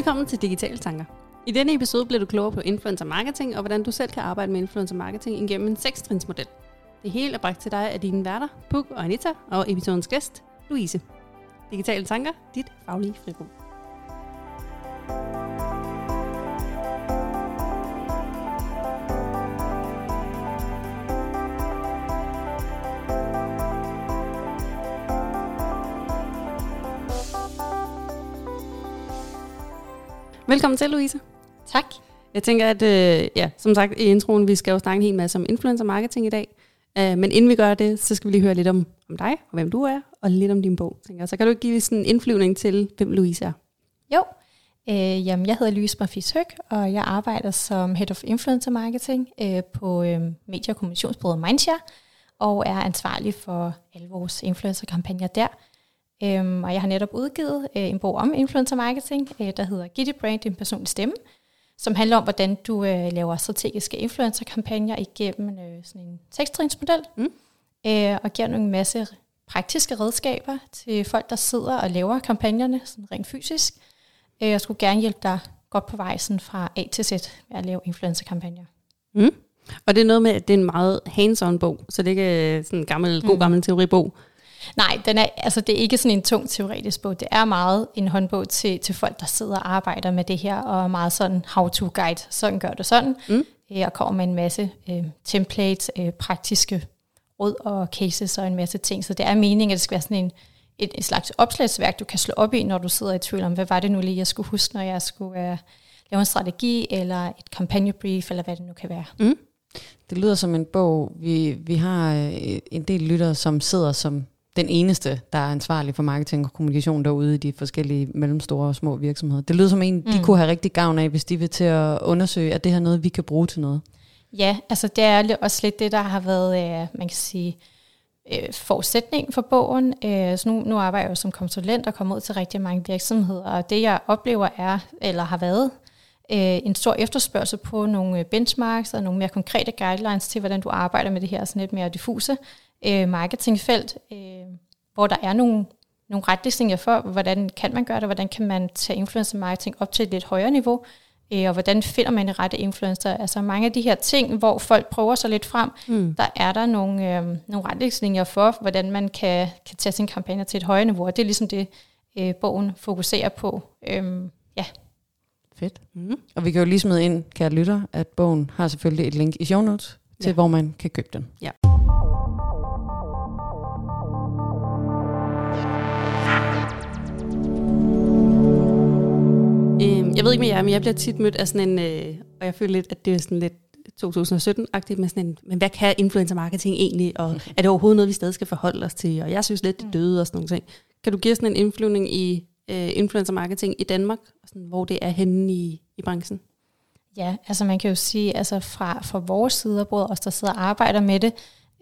Velkommen til Digitale Tanker. I denne episode bliver du klogere på influencer marketing og hvordan du selv kan arbejde med influencer marketing igennem en 6 model. Det hele er bragt til dig af dine værter, Puk og Anita, og episodens gæst, Louise. Digitale Tanker, dit faglige frirum. Velkommen til, Louise. Tak. Jeg tænker, at øh, ja, som sagt i introen, vi skal jo snakke en hel masse om influencer marketing i dag. Uh, men inden vi gør det, så skal vi lige høre lidt om, om dig og hvem du er, og lidt om din bog. Tænker. Så kan du give sådan en indflyvning til, hvem Louise er? Jo, øh, jamen, jeg hedder Louise Marfis Høg, og jeg arbejder som Head of Influencer Marketing øh, på øh, medie- og kommunikationsbureauet Mindshare, og er ansvarlig for alle vores influencer-kampagner der. Øhm, og jeg har netop udgivet øh, en bog om influencer marketing, øh, der hedder Gitte Brand, din personlige stemme, som handler om, hvordan du øh, laver strategiske influencer-kampagner igennem øh, sådan en sekstrinsmodel, mm. øh, og giver nogle masse praktiske redskaber til folk, der sidder og laver kampagnerne sådan rent fysisk. Øh, jeg skulle gerne hjælpe dig godt på vej sådan fra A til Z med at lave influencer-kampagner. Mm. Og det er noget med, at det er en meget hands-on bog, så det er ikke sådan en gammel, god mm. gammel teoribog. Nej, den er, altså det er ikke sådan en tung teoretisk bog. Det er meget en håndbog til, til folk, der sidder og arbejder med det her, og meget sådan how-to-guide. Sådan gør det sådan. Mm. Øh, og kommer med en masse øh, templates, øh, praktiske råd og cases og en masse ting. Så det er meningen, at det skal være sådan en, et, et slags opslagsværk, du kan slå op i, når du sidder i tvivl om, hvad var det nu lige, jeg skulle huske, når jeg skulle øh, lave en strategi, eller et kampagnebrief, eller hvad det nu kan være. Mm. Det lyder som en bog. Vi, vi har øh, en del lyttere, som sidder som den eneste, der er ansvarlig for marketing og kommunikation derude i de forskellige mellemstore og små virksomheder. Det lyder som en, mm. de kunne have rigtig gavn af, hvis de vil til at undersøge, at det her noget, vi kan bruge til noget. Ja, altså det er også lidt det, der har været, øh, man kan sige, øh, forudsætning for bogen. Øh, så nu, nu arbejder jeg jo som konsulent og kommer ud til rigtig mange virksomheder, og det jeg oplever er, eller har været, en stor efterspørgsel på nogle benchmarks og nogle mere konkrete guidelines til, hvordan du arbejder med det her sådan lidt mere diffuse øh, marketingfelt, øh, hvor der er nogle, nogle retningslinjer for, hvordan kan man gøre det, hvordan kan man tage influencer marketing op til et lidt højere niveau, øh, og hvordan finder man en rette influencer. Altså mange af de her ting, hvor folk prøver sig lidt frem, mm. der er der nogle, øh, nogle retningslinjer for, hvordan man kan, kan tage sin kampagne til et højere niveau, og det er ligesom det, øh, bogen fokuserer på. Øh, ja. Fedt. Mm. Og vi kan jo lige smide ind, kære lytter, at bogen har selvfølgelig et link i show notes, til ja. hvor man kan købe den. Ja. Øh, jeg ved ikke med jer, men jeg bliver tit mødt af sådan en, øh, og jeg føler lidt, at det er sådan lidt 2017-agtigt med sådan en, men hvad kan influencer marketing egentlig, og er det overhovedet noget, vi stadig skal forholde os til, og jeg synes lidt, det mm. døde og sådan nogle ting. Kan du give sådan en indflyvning i øh, influencer marketing i Danmark, sådan, hvor det er henne i, i branchen? Ja, altså man kan jo sige, altså fra, fra vores side, både os, der sidder og arbejder med det,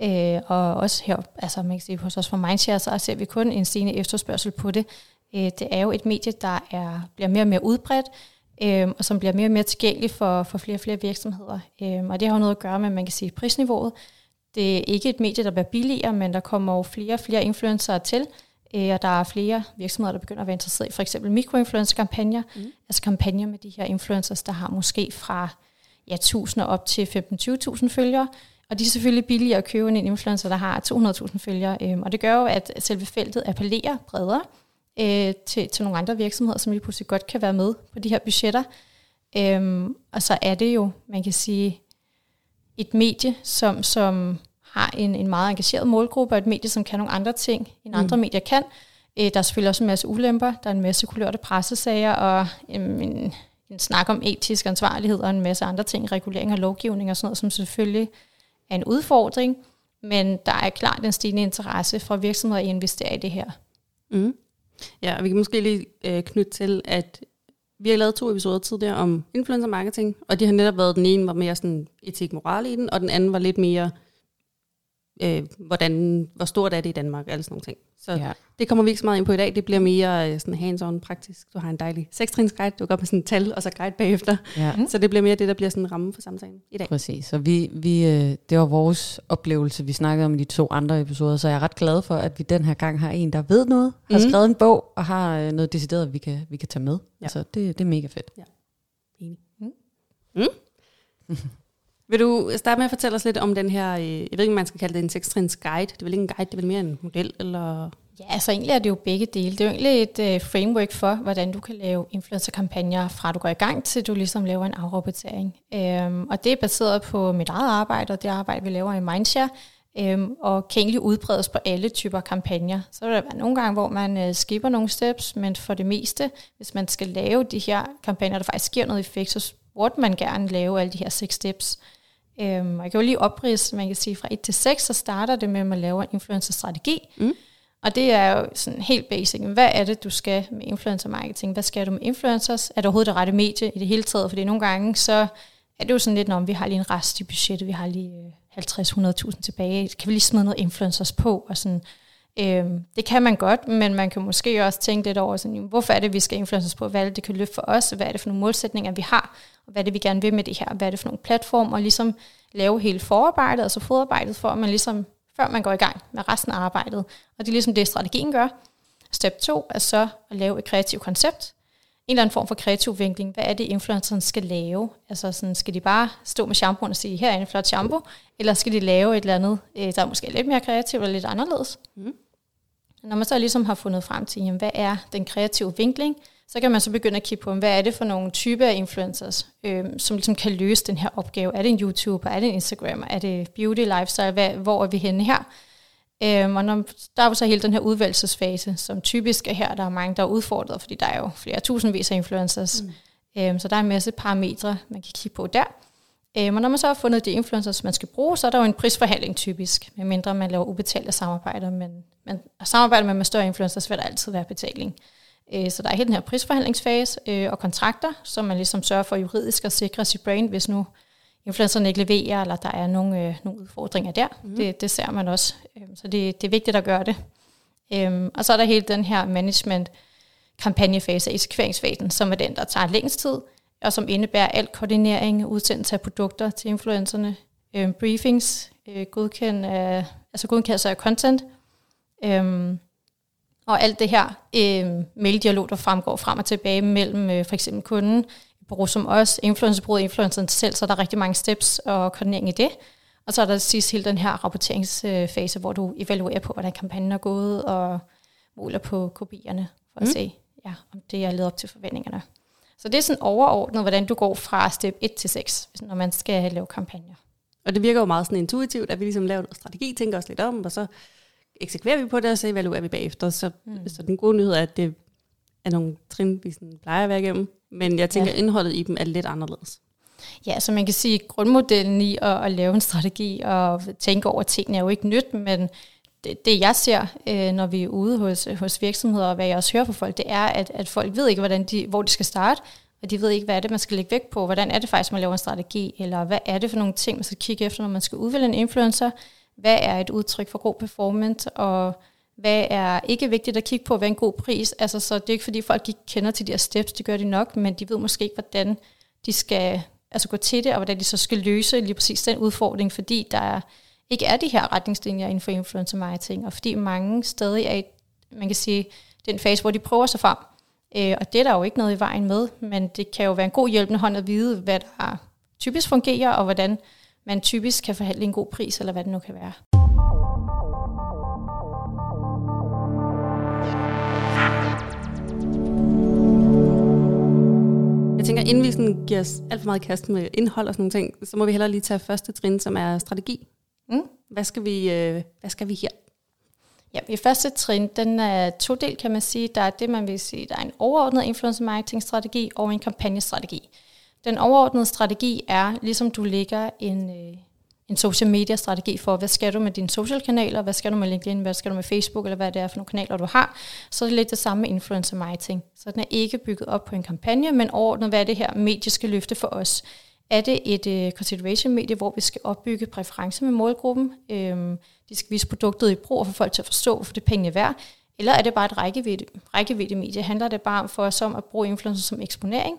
øh, og også her, altså man kan sige hos os fra Mindshare, så ser vi kun en stigende efterspørgsel på det. Øh, det er jo et medie, der er, bliver mere og mere udbredt, øh, og som bliver mere og mere tilgængelig for, for flere og flere virksomheder. Øh, og det har jo noget at gøre med, man kan sige, prisniveauet. Det er ikke et medie, der bliver billigere, men der kommer jo flere og flere influencer til, øh, og der er flere virksomheder, der begynder at være interesseret i for eksempel mikroinfluencer-kampagner, mm. altså kampagner med de her influencers, der har måske fra ja, 1000 op til 15-20.000 følgere, og de er selvfølgelig billigere at købe end en influencer, der har 200.000 følgere, øh, og det gør jo, at selve feltet appellerer bredere, øh, til, til nogle andre virksomheder, som lige pludselig godt kan være med på de her budgetter. Øhm, og så er det jo, man kan sige, et medie, som, som har en, en meget engageret målgruppe, og et medie, som kan nogle andre ting, end andre mm. medier kan. Øh, der er selvfølgelig også en masse ulemper. Der er en masse kulørte pressesager, og en, en, en snak om etisk ansvarlighed, og en masse andre ting, regulering og lovgivning og sådan noget, som selvfølgelig er en udfordring. Men der er klart en stigende interesse fra virksomheder at investere i det her. Mm. Ja, og vi kan måske lige øh, knytte til, at vi har lavet to episoder tidligere om influencer marketing, og de har netop været, den ene var mere sådan etik moral i den, og den anden var lidt mere, øh, hvordan, hvor stort er det i Danmark, alle sådan nogle ting. Så Ja. det kommer vi ikke så meget ind på i dag. Det bliver mere øh, sådan hands-on praktisk. Du har en dejlig sekstrins guide, du går med sådan en tal, og så guide bagefter. Ja. Mm. Så det bliver mere det, der bliver sådan en ramme for samtalen i dag. Præcis. Så vi, vi, øh, det var vores oplevelse, vi snakkede om i de to andre episoder, så jeg er ret glad for, at vi den her gang har en, der ved noget, har Mhm. skrevet en bog og har øh, noget decideret, vi kan, vi kan tage med. Ja. Ja. Altså, det, det er mega fedt. Enig. Mm. Mm. Vil du starte med at fortælle os lidt om den her, øh, jeg ved ikke, om man skal kalde det en sekstrins guide. Det er vel ikke en guide, det er vel mere en model, eller... Ja, altså egentlig er det jo begge dele. Det er jo egentlig et øh, framework for, hvordan du kan lave influencer-kampagner fra du går i gang til du ligesom laver en afrapportering. Øhm, og det er baseret på mit eget arbejde og det arbejde, vi laver i Mindshare, øhm, og kan egentlig udbredes på alle typer kampagner. Så vil der være nogle gange, hvor man øh, skipper nogle steps, men for det meste, hvis man skal lave de her kampagner, der faktisk giver noget effekt, så burde man gerne lave alle de her seks steps. Øhm, og jeg kan jo lige oprise, man kan sige fra 1 til 6, så starter det med, at man laver en influencer-strategi. Mm. Og det er jo sådan helt basic. Hvad er det, du skal med influencer marketing? Hvad skal du med influencers? Er det overhovedet det rette medie i det hele taget? Fordi nogle gange, så er det jo sådan lidt, når vi har lige en rest i budgettet, vi har lige øh, 50-100.000 tilbage, kan vi lige smide noget influencers på? Og sådan, øhm, det kan man godt, men man kan måske også tænke lidt over, sådan, hvorfor er det, vi skal influencers på? Hvad er det, det kan løfte for os? Hvad er det for nogle målsætninger, vi har? Og hvad er det, vi gerne vil med det her? Hvad er det for nogle platformer? Og ligesom lave hele forarbejdet, altså fodarbejdet, for at man ligesom, før man går i gang med resten af arbejdet. Og det er ligesom det, strategien gør. Step 2 er så at lave et kreativt koncept. En eller anden form for kreativ vinkling. Hvad er det, influenceren skal lave? Altså sådan, skal de bare stå med shampooen og sige, her er en flot shampoo? Eller skal de lave et eller andet, øh, der er måske lidt mere kreativt eller lidt anderledes? Mm. Når man så ligesom har fundet frem til, jamen, hvad er den kreative vinkling, så kan man så begynde at kigge på, hvad er det for nogle typer af influencers, øh, som ligesom kan løse den her opgave. Er det en YouTuber? Er det en Instagram? Er det beauty, lifestyle? Hvad, hvor er vi henne her? Øhm, og når, der er jo så hele den her udvalgelsesfase, som typisk er her, der er mange, der er udfordret, fordi der er jo flere tusindvis af influencers. Mm. Øhm, så der er en masse parametre, man kan kigge på der. Øhm, og når man så har fundet de influencers, man skal bruge, så er der jo en prisforhandling typisk, medmindre man laver ubetalte samarbejder. Men, men samarbejder man med større influencers, vil der altid være betaling. Øh, så der er hele den her prisforhandlingsfase øh, og kontrakter, som man ligesom sørger for juridisk at sikre sit brand, hvis nu influencerne ikke leverer, eller der er nogle, øh, nogle udfordringer der. Mm. Det, det ser man også. Øhm, så det, det er vigtigt at gøre det. Øhm, og så er der hele den her management kampagnefase, eksekveringsfasen, som er den, der tager længst tid, og som indebærer alt koordinering, udsendelse af produkter til influencerne, øhm, briefings, øh, godkend af, altså godkendelse af content, øhm, og alt det her øh, maildialog, der fremgår frem og tilbage mellem øh, for eksempel kunden, bureau som os, influencerbureauet, influenceren selv, så er der rigtig mange steps og koordinering i det. Og så er der sidst hele den her rapporteringsfase, hvor du evaluerer på, hvordan kampagnen er gået, og måler på kopierne, for at Mm. se, ja, om det er ledet op til forventningerne. Så det er sådan overordnet, hvordan du går fra step 1 til 6, når man skal lave kampagner. Og det virker jo meget sådan intuitivt, at vi ligesom laver noget strategi, tænker os lidt om, og så eksekverer vi på det, og så evaluerer vi bagefter. Så, mm. så den gode nyhed er, at det er nogle trin, vi sådan plejer at være igennem. Men jeg tænker, Ja. indholdet i dem er lidt anderledes. Ja, så man kan sige, at grundmodellen i at, at lave en strategi og tænke over tingene er jo ikke nyt, men det, det jeg ser, øh, når vi er ude hos, hos virksomheder, og hvad jeg også hører fra folk, det er, at, at folk ved ikke, hvordan de, hvor de skal starte, og de ved ikke, hvad er det, man skal lægge vægt på, hvordan er det faktisk, man laver en strategi, eller hvad er det for nogle ting, man skal kigge efter, når man skal udvælge en influencer, hvad er et udtryk for god performance, og hvad er ikke vigtigt at kigge på, hvad er en god pris, altså så det er ikke fordi folk ikke kender til de her steps, det gør de nok, men de ved måske ikke, hvordan de skal altså gå til det, og hvordan de så skal løse lige præcis den udfordring, fordi der er, ikke er de her retningslinjer inden for influencer marketing, og fordi mange stadig er i, man kan sige, den fase, hvor de prøver sig frem. Øh, og det er der jo ikke noget i vejen med, men det kan jo være en god hjælpende hånd at vide, hvad der typisk fungerer, og hvordan man typisk kan forhandle en god pris, eller hvad det nu kan være. Jeg tænker, inden vi sådan giver os alt for meget kast med indhold og sådan nogle ting, så må vi hellere lige tage første trin, som er strategi. Mm. Hvad skal vi, øh, hvad skal vi her? Ja, i første trin, den er to del, kan man sige. Der er det, man vil sige, der er en overordnet influencer marketing strategi og en kampagnestrategi. Den overordnede strategi er, ligesom du lægger en, øh, en social media strategi for, hvad skal du med dine social kanaler, hvad skal du med LinkedIn, hvad skal du med Facebook, eller hvad det er for nogle kanaler, du har, så er det lidt det samme med influencer marketing. Så den er ikke bygget op på en kampagne, men overordnet, hvad er det her medie skal løfte for os. Er det et øh, consideration-medie, hvor vi skal opbygge præferencer med målgruppen? Øhm, de skal vise produktet i brug og få folk til at forstå, hvorfor det penge er værd. Eller er det bare et rækkevidde, rækkevidde medie? Handler det bare for os om at bruge influencer som eksponering?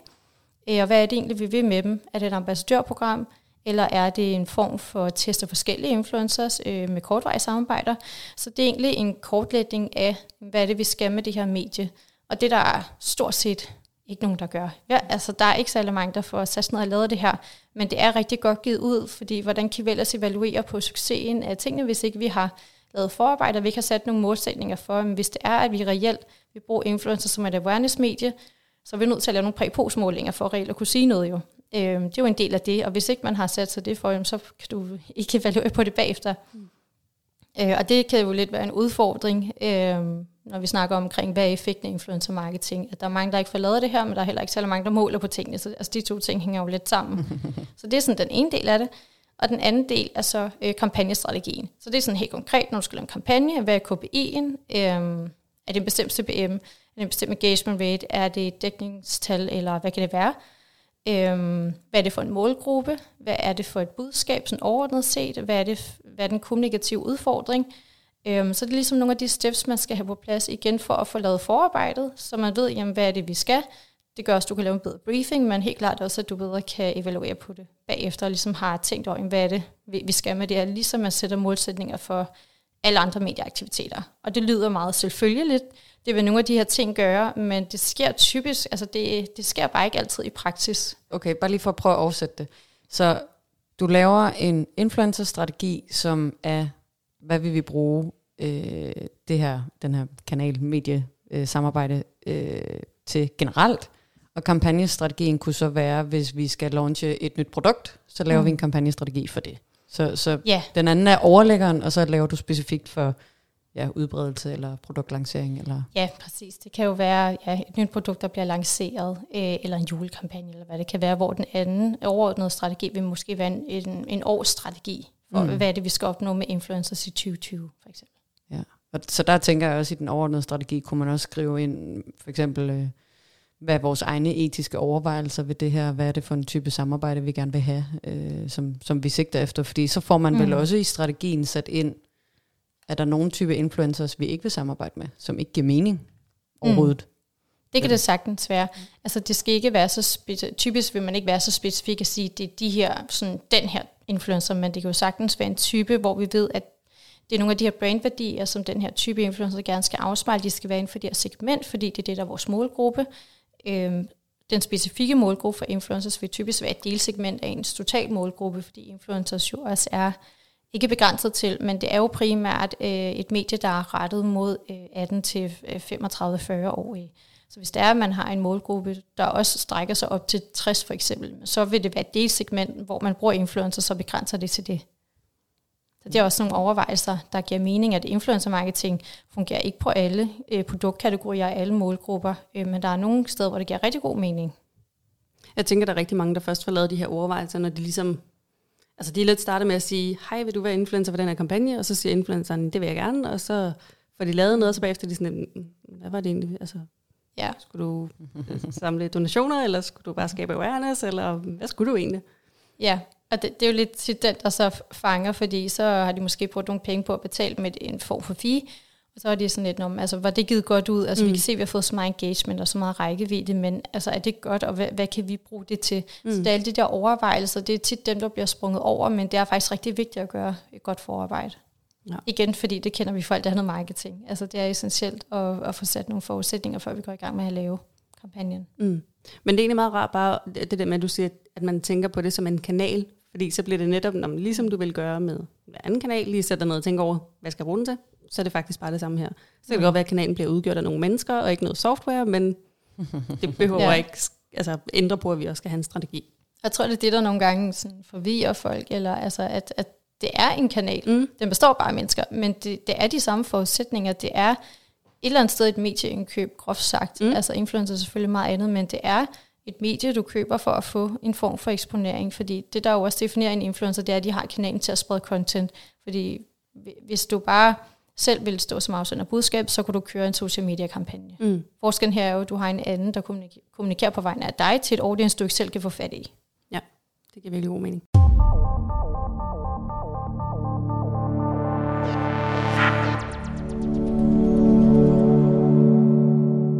Øh, og hvad er det egentlig, vi vil med dem? Er det et ambassadørprogram? Eller er det en form for at teste forskellige influencers øh, med kortvarige samarbejder? Så det er egentlig en kortlægning af, hvad er det, vi skal med det her medie. Og det der er stort set ikke nogen, der gør. Ja, altså, der er ikke særlig mange, der får sat ned og lavet det her, men det er rigtig godt givet ud, fordi hvordan kan vi ellers evaluere på succesen af tingene, hvis ikke vi har lavet forarbejde, og vi ikke har sat nogle målsætninger for, men hvis det er, at vi reelt vil bruge influencer som et awareness-medie, så er vi nødt til at lave nogle præposmålinger for reelt at kunne sige noget jo. Øh, det er jo en del af det, og hvis ikke man har sat sig det for, så kan du ikke evaluere på det bagefter. Mm. Øh, og det kan jo lidt være en udfordring, øh, når vi snakker omkring, hvad er effekten af influencer marketing. At der er mange, der ikke får lavet det her, men der er heller ikke særlig mange, der måler på tingene. Så altså, de to ting hænger jo lidt sammen. så det er sådan den ene del af det. Og den anden del er så øh, kampagnestrategien. Så det er sådan helt konkret, når du skal lave en kampagne, hvad er KPI'en? Øh, er det en bestemt CPM? Er det en bestemt engagement rate? Er det et dækningstal, eller hvad kan det være? Øhm, hvad er det for en målgruppe? Hvad er det for et budskab, sådan overordnet set? Hvad er, det, hvad er den kommunikative udfordring? Øhm, så det er ligesom nogle af de steps, man skal have på plads igen for at få lavet forarbejdet, så man ved, jamen, hvad er det, vi skal. Det gør også, at du kan lave en bedre briefing, men helt klart også, at du bedre kan evaluere på det bagefter, og ligesom har tænkt over, hvad er det, vi skal med det her, ligesom man sætter målsætninger for alle andre medieaktiviteter. Og det lyder meget selvfølgeligt, det vil nogle af de her ting gøre, men det sker typisk, altså det, det sker bare ikke altid i praksis. Okay, bare lige for at prøve at oversætte det. Så du laver en influencer-strategi, som er, hvad vil vi bruge øh, det her, den her kanal, medie, øh, samarbejde øh, til generelt, og kampagnestrategien kunne så være, hvis vi skal launche et nyt produkt, så laver mm. vi en kampagnestrategi for det. Så, så yeah. den anden er overlæggeren, og så laver du specifikt for ja, udbredelse eller produktlancering? Eller? Ja, præcis. Det kan jo være ja, et nyt produkt, der bliver lanceret, øh, eller en julekampagne, eller hvad det kan være, hvor den anden overordnede strategi vil måske være en, en, en årsstrategi for, mm. hvad er det, vi skal opnå med influencers i 2020, for eksempel. Ja, og så der tænker jeg også, i den overordnede strategi, kunne man også skrive ind, for eksempel, øh, hvad er vores egne etiske overvejelser ved det her? Hvad er det for en type samarbejde, vi gerne vil have, øh, som, som vi sigter efter? Fordi så får man mm. vel også i strategien sat ind, er der nogen type influencers, vi ikke vil samarbejde med, som ikke giver mening overhovedet? Mm. Det kan det sagtens være. Altså det skal ikke være så specifikt. Typisk vil man ikke være så specifik at sige, det er de her, sådan, den her influencer, men det kan jo sagtens være en type, hvor vi ved, at det er nogle af de her brandværdier, som den her type influencer gerne skal afspejle. De skal være inden for det her segment, fordi det er det, der er vores målgruppe. Øhm, den specifikke målgruppe for influencers vil typisk være et delsegment af ens total målgruppe, fordi influencers jo også er ikke begrænset til, men det er jo primært øh, et medie, der er rettet mod øh, 18 til 35-40 øh. Så hvis det er, at man har en målgruppe, der også strækker sig op til 60 for eksempel, så vil det være det segment, hvor man bruger influencer, så begrænser det til det. Så det er også nogle overvejelser, der giver mening, at influencer marketing fungerer ikke på alle øh, produktkategorier og alle målgrupper, øh, men der er nogle steder, hvor det giver rigtig god mening. Jeg tænker, der er rigtig mange, der først får lavet de her overvejelser, når de ligesom Altså de er lidt startet med at sige, hej, vil du være influencer for den her kampagne? Og så siger influenceren, det vil jeg gerne. Og så får de lavet noget, og så bagefter de sådan, hvad var det egentlig? Altså, ja. Skulle du samle donationer, eller skulle du bare skabe awareness, eller hvad skulle du egentlig? Ja, og det, det er jo lidt tit den, der så fanger, fordi så har de måske brugt nogle penge på at betale med en form for fee, og så er det sådan lidt, om, altså, var det givet godt ud? Altså, mm. vi kan se, at vi har fået så meget engagement og så meget rækkevidde, men altså, er det godt, og hvad, hvad kan vi bruge det til? Mm. Så det er alle de der overvejelser, det er tit dem, der bliver sprunget over, men det er faktisk rigtig vigtigt at gøre et godt forarbejde. Ja. Igen, fordi det kender vi folk, der har noget marketing. Altså, det er essentielt at, at få sat nogle forudsætninger, før vi går i gang med at lave kampagnen. Mm. Men det er egentlig meget rart bare, det der med, at du siger, at man tænker på det som en kanal, fordi så bliver det netop, når man, ligesom du vil gøre med en anden kanal, lige sætter ned og tænker over, hvad skal jeg bruge den til? så er det faktisk bare det samme her. Så kan det mm. godt være, at kanalen bliver udgjort af nogle mennesker, og ikke noget software, men det behøver ja. ikke altså, ændre på, at vi også skal have en strategi. Jeg tror, det er det, der nogle gange sådan forvirrer folk, eller altså, at, at det er en kanal. Mm. Den består bare af mennesker, men det, det er de samme forudsætninger. Det er et eller andet sted et medieindkøb, groft sagt. Mm. Altså influencer er selvfølgelig meget andet, men det er et medie, du køber for at få en form for eksponering. Fordi det, der jo også definerer en influencer, det er, at de har kanalen til at sprede content. Fordi hvis du bare selv vil stå som afsender budskab, så kunne du køre en social media kampagne. Mm. Forskellen her er jo, at du har en anden, der kommunikerer på vegne af dig til et audience, du ikke selv kan få fat i. Ja, det det giver virkelig god mening.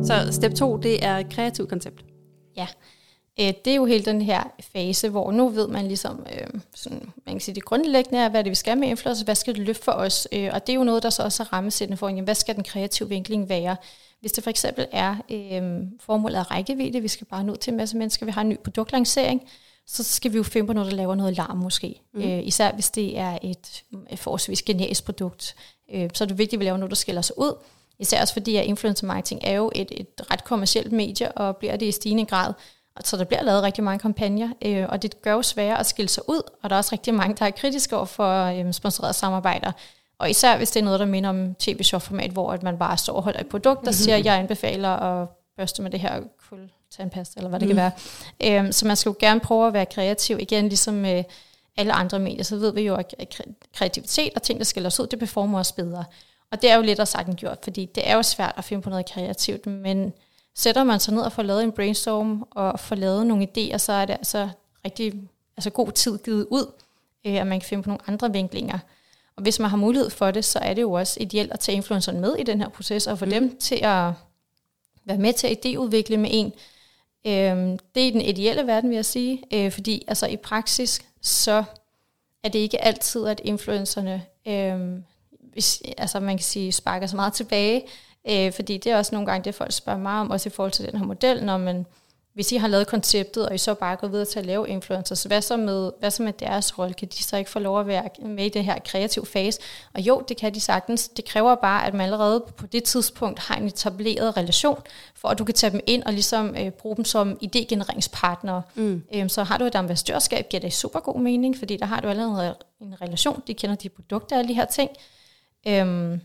Så step 2, det er kreativt koncept. Ja, øh, det er jo helt den her fase, hvor nu ved man ligesom, øh, sådan, man kan sige, det grundlæggende er, hvad det vi skal med influencer, hvad skal det løfte for os, øh, og det er jo noget, der så også er rammesættende for, jamen, hvad skal den kreative vinkling være? Hvis det for eksempel er øh, formålet af rækkevidde, vi skal bare nå til en masse mennesker, vi har en ny produktlancering, så skal vi jo finde på noget, der laver noget larm måske. Mm. Øh, især hvis det er et, et forholdsvis generisk produkt. Øh, så er det vigtigt, at vi laver noget, der skiller sig ud. Især også fordi, at influencer marketing er jo et, et ret kommersielt medie, og bliver det i stigende grad. Så der bliver lavet rigtig mange kampagner, øh, og det gør jo sværere at skille sig ud, og der er også rigtig mange, der er kritiske over for øh, sponsorerede samarbejder. Og især hvis det er noget, der minder om tv-shop-format, hvor at man bare står og holder et produkt, der siger, at jeg anbefaler at børste med det her kul tandpasta, eller hvad det mm. kan være. Øhm, så man skal jo gerne prøve at være kreativ. Igen, ligesom med alle andre medier, så ved vi jo, at kreativitet og ting, der skal os ud, det performer os bedre. Og det er jo lettere sagt end gjort, fordi det er jo svært at finde på noget kreativt, men sætter man sig ned og får lavet en brainstorm og får lavet nogle idéer, så er det altså rigtig altså god tid givet ud, øh, at man kan finde på nogle andre vinklinger. Og hvis man har mulighed for det, så er det jo også ideelt at tage influenceren med i den her proces, og få mm. dem til at være med til at idéudvikle med en. Øhm, det er den ideelle verden, vil jeg sige, øh, fordi altså i praksis, så er det ikke altid, at influencerne, øh, hvis, altså man kan sige, sparker så meget tilbage, øh, fordi det er også nogle gange det, folk spørger mig om, også i forhold til den her model, når man hvis I har lavet konceptet, og I så bare går videre til at lave influencers, hvad så med, hvad så med deres rolle? Kan de så ikke få lov at være med i det her kreative fase? Og jo, det kan de sagtens. Det kræver bare, at man allerede på det tidspunkt har en etableret relation, for at du kan tage dem ind og ligesom øh, bruge dem som idégenereringspartnere. Mm. Øhm, så har du et ambassadørskab, giver det super god mening, fordi der har du allerede en relation. De kender de produkter og alle de her ting. Øhm,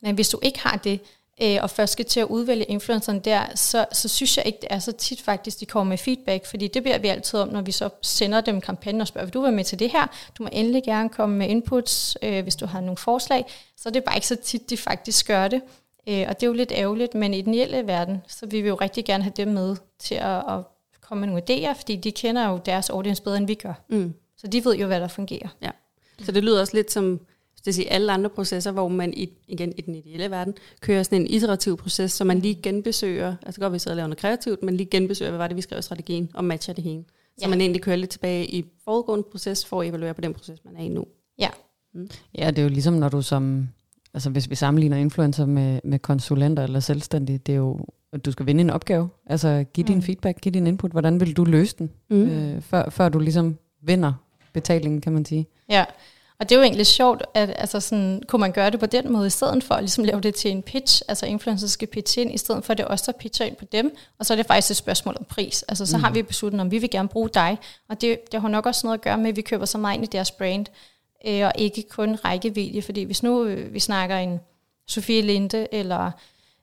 men hvis du ikke har det, øh, og først skal til at udvælge influenceren der, så, så synes jeg ikke, det er så tit faktisk, de kommer med feedback, fordi det beder vi altid om, når vi så sender dem kampagnen og spørger, vil du være med til det her? Du må endelig gerne komme med inputs, øh, hvis du har nogle forslag. Så det er bare ikke så tit, de faktisk gør det. Øh, og det er jo lidt ærgerligt, men i den ideelle verden, så vil vi jo rigtig gerne have dem med til at, at komme med nogle idéer, fordi de kender jo deres audience bedre, end vi gør. Mm. Så de ved jo, hvad der fungerer. Ja. Så det lyder også lidt som det vil sige alle andre processer, hvor man i, igen i den ideelle verden kører sådan en iterativ proces, så man lige genbesøger, altså godt vi sidder og laver noget kreativt, men lige genbesøger, hvad var det, vi skrev i strategien, og matcher det hele. Så ja. man egentlig kører lidt tilbage i foregående proces, for at evaluere på den proces, man er i nu. Ja. Mm. Ja, det er jo ligesom, når du som, altså hvis vi sammenligner influencer med, med konsulenter eller selvstændige, det er jo, at du skal vinde en opgave, altså give mm. din feedback, give din input, hvordan vil du løse den, mm. øh, før, før du ligesom vinder betalingen, kan man sige. Ja, og det er jo egentlig sjovt, at altså sådan, kunne man gøre det på den måde, i stedet for at ligesom lave det til en pitch, altså influencers skal pitche ind, i stedet for at det er os, der pitcher ind på dem, og så er det faktisk et spørgsmål om pris. Altså så mm. har vi besluttet, om vi vil gerne bruge dig, og det, det har nok også noget at gøre med, at vi køber så meget ind i deres brand, øh, og ikke kun rækkevidde, fordi hvis nu øh, vi snakker en Sofie Linde, eller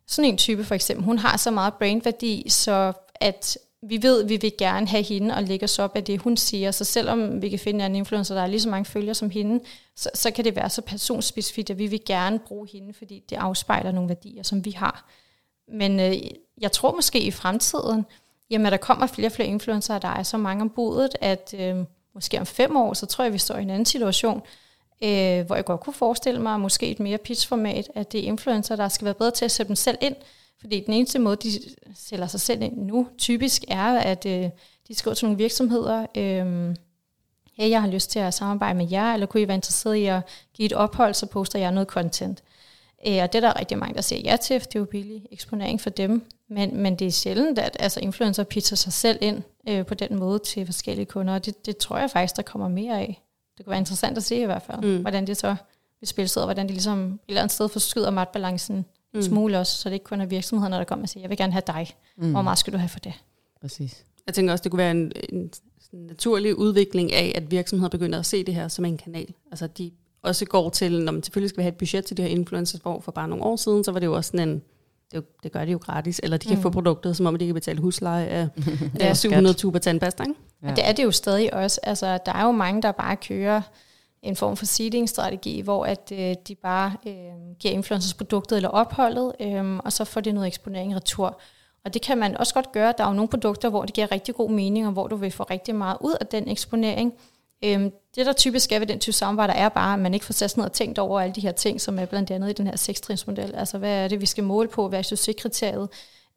sådan en type for eksempel, hun har så meget brandværdi, så at vi ved, at vi vil gerne have hende og lægge os op af det, hun siger. Så selvom vi kan finde en influencer, der er lige så mange følgere som hende, så, så kan det være så personspecifikt, at vi vil gerne bruge hende, fordi det afspejler nogle værdier, som vi har. Men øh, jeg tror måske i fremtiden, jamen, der kommer flere og flere influencer, der er så mange om budet, at øh, måske om fem år, så tror jeg, vi står i en anden situation, øh, hvor jeg godt kunne forestille mig, måske et mere pitch-format, at det er influencer, der skal være bedre til at sætte dem selv ind, fordi den eneste måde, de sælger sig selv ind nu, typisk er, at øh, de skriver til nogle virksomheder, øh, hey, jeg har lyst til at samarbejde med jer, eller kunne I være interesseret i at give et ophold, så poster jeg noget content. Øh, og det er der rigtig mange, der siger ja til, for det er jo billig eksponering for dem. Men, men det er sjældent, at altså, influencer pitcher sig selv ind øh, på den måde til forskellige kunder, og det, det tror jeg faktisk, der kommer mere af. Det kunne være interessant at se i hvert fald, mm. hvordan det så vil spille sig, og hvordan det ligesom et eller andet sted forskyder magtbalancen mm. smule også, så det ikke kun er virksomhederne, der kommer og siger, jeg vil gerne have dig. Mm. Hvor meget skal du have for det? Præcis. Jeg tænker også, det kunne være en, en, naturlig udvikling af, at virksomheder begynder at se det her som en kanal. Altså de også går til, når man selvfølgelig skal have et budget til de her influencers, hvor for bare nogle år siden, så var det jo også sådan en, det, det gør de jo gratis, eller de kan mm. få produktet, som om de kan betale husleje af, af 700 tuber tandpasta. Ikke? Ja. Og det er det jo stadig også. Altså, der er jo mange, der bare kører en form for seeding-strategi, hvor at øh, de bare øh, giver influencers produktet eller opholdet, øh, og så får de noget eksponering retur. Og det kan man også godt gøre. Der er jo nogle produkter, hvor det giver rigtig god mening, og hvor du vil få rigtig meget ud af den eksponering. Øhm, det, der typisk er ved den type samarbejde, er bare, at man ikke får sat ned og tænkt over alle de her ting, som er blandt andet i den her sekstrinsmodel. Altså, hvad er det, vi skal måle på? Hvad er succeskriteriet?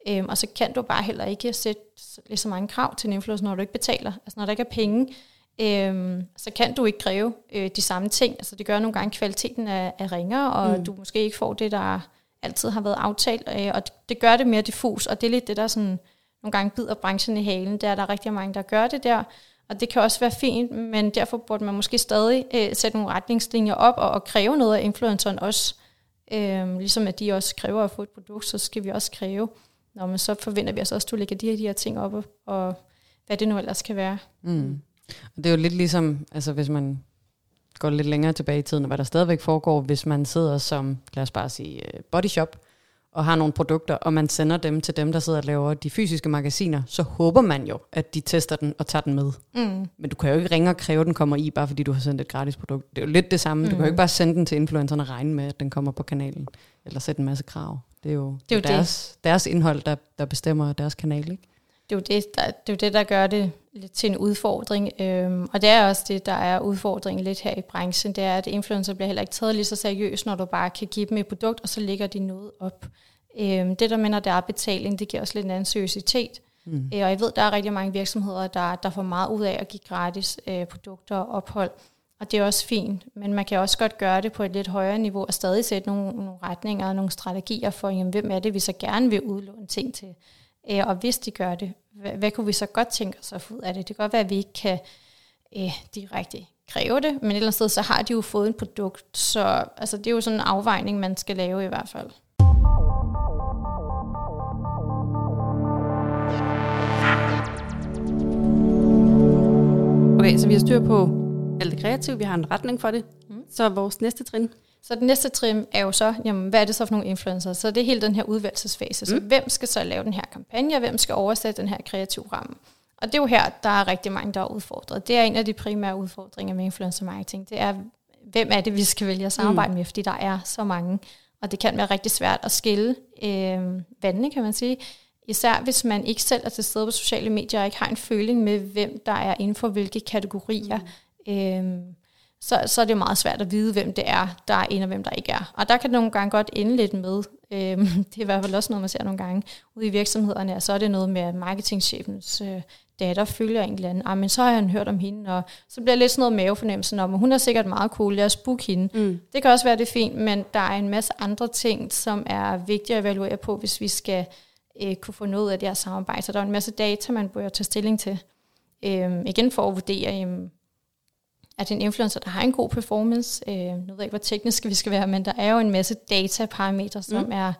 Øhm, og så kan du bare heller ikke sætte lige så mange krav til en influencer, når du ikke betaler. Altså, når der ikke er penge, øhm, så kan du ikke kræve øh, de samme ting. Altså, det gør nogle gange, kvaliteten er, er ringere, og mm. du måske ikke får det, der altid har været aftalt. Øh, og det, det gør det mere diffus, og det er lidt det, der sådan, nogle gange bider branchen i halen. Der er der rigtig mange, der gør det der. Og det kan også være fint, men derfor burde man måske stadig øh, sætte nogle retningslinjer op og, og kræve noget af influenceren også. Øh, ligesom at de også kræver at få et produkt, så skal vi også kræve, når man så forventer vi os også, at du lægger de her, de her ting op, og, og hvad det nu ellers kan være. Mm. Og det er jo lidt ligesom, altså hvis man går lidt længere tilbage i tiden, og hvad der stadigvæk foregår, hvis man sidder som, lad os bare sige, øh, body shop, og har nogle produkter, og man sender dem til dem, der sidder og laver de fysiske magasiner, så håber man jo, at de tester den og tager den med. Mm. Men du kan jo ikke ringe og kræve, at den kommer i, bare fordi du har sendt et gratis produkt. Det er jo lidt det samme. Mm. Du kan jo ikke bare sende den til influencerne og regne med, at den kommer på kanalen, eller sætte en masse krav. Det er jo, det er jo deres, det. deres indhold, der, der bestemmer deres kanal, ikke? Det er, jo det, der, det er jo det, der gør det lidt til en udfordring. Øhm, og det er også det, der er udfordringen lidt her i branchen. Det er, at influencer bliver heller ikke taget lige så seriøst, når du bare kan give dem et produkt, og så lægger de noget op. Øhm, det, der mener, der er betaling, det giver også lidt en anden seriøsitet. Mm. Øh, og jeg ved, der er rigtig mange virksomheder, der, der får meget ud af at give gratis øh, produkter og ophold. Og det er også fint, men man kan også godt gøre det på et lidt højere niveau og stadig sætte nogle, nogle retninger og nogle strategier for, jamen, hvem er det, vi så gerne vil udlåne ting til. Øh, og hvis de gør det, hvad, hvad kunne vi så godt tænke os at få ud af det? Det kan godt være, at vi ikke kan øh, direkte kræve det, men et eller andet sted, så har de jo fået en produkt, så altså, det er jo sådan en afvejning, man skal lave i hvert fald. Okay, så vi har styr på alt det kreative, vi har en retning for det. Mm. Så vores næste trin? Så det næste trin er jo så, jamen, hvad er det så for nogle influencer? Så det er hele den her udvalgelsesfase. Så mm. hvem skal så lave den her kampagne, hvem skal oversætte den her kreative ramme? Og det er jo her, der er rigtig mange, der er udfordret. Det er en af de primære udfordringer med influencer marketing. Det er, hvem er det, vi skal vælge at samarbejde mm. med, fordi der er så mange. Og det kan være rigtig svært at skille øh, vandene, kan man sige. Især hvis man ikke selv er til stede på sociale medier og ikke har en føling med, hvem der er inden for hvilke kategorier. Mm. Øh, så, så er det meget svært at vide, hvem det er, der er en og hvem der ikke er. Og der kan det nogle gange godt ende lidt med, øhm, det er i hvert fald også noget, man ser nogle gange ude i virksomhederne, og så er det noget med, at marketingchefens øh, datter følger en eller anden, ah, men så har han hørt om hende, og så bliver lidt sådan noget mavefornemmelse om, hun er sikkert meget cool, lad os booke hende. Mm. Det kan også være, det er fint, men der er en masse andre ting, som er vigtige at evaluere på, hvis vi skal øh, kunne få noget af det her samarbejde. Så der er en masse data, man bør tage stilling til. Øhm, igen for at vurdere, jamen, at en influencer, der har en god performance, øh, nu ved jeg ikke, hvor teknisk vi skal være, men der er jo en masse dataparametre, som mm. er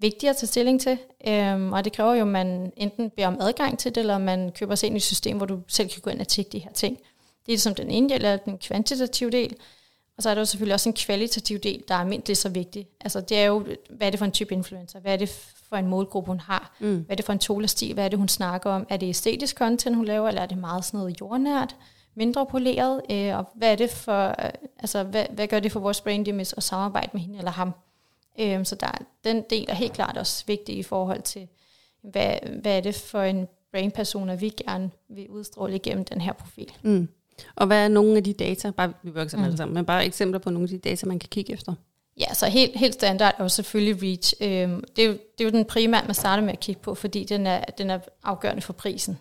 vigtige at tage stilling til. Øhm, og det kræver jo, at man enten beder om adgang til det, eller man køber sig ind i et system, hvor du selv kan gå ind og tjekke de her ting. Det er ligesom den ene del af den kvantitative del. Og så er der jo selvfølgelig også en kvalitativ del, der er mindst lige så vigtig. Altså det er jo, hvad er det for en type influencer? Hvad er det for en målgruppe, hun har? Mm. Hvad er det for en tolestil? Hvad er det, hun snakker om? Er det æstetisk content, hun laver, eller er det meget sådan noget jordnært? Mindre poleret, øh, og hvad er det for, øh, altså hvad, hvad gør det for vores brain image at samarbejde med hende eller ham? Øh, så der, den del er helt klart også vigtig i forhold til, hvad, hvad er det for en brain-person, vi gerne vil udstråle igennem den her profil. Mm. Og hvad er nogle af de data, bare, vi vil ikke mm. sammen, men bare eksempler på nogle af de data, man kan kigge efter? Ja, så helt, helt standard er jo selvfølgelig reach. Øhm, det, er jo, det er jo den primære, man starter med at kigge på, fordi den er, den er afgørende for prisen.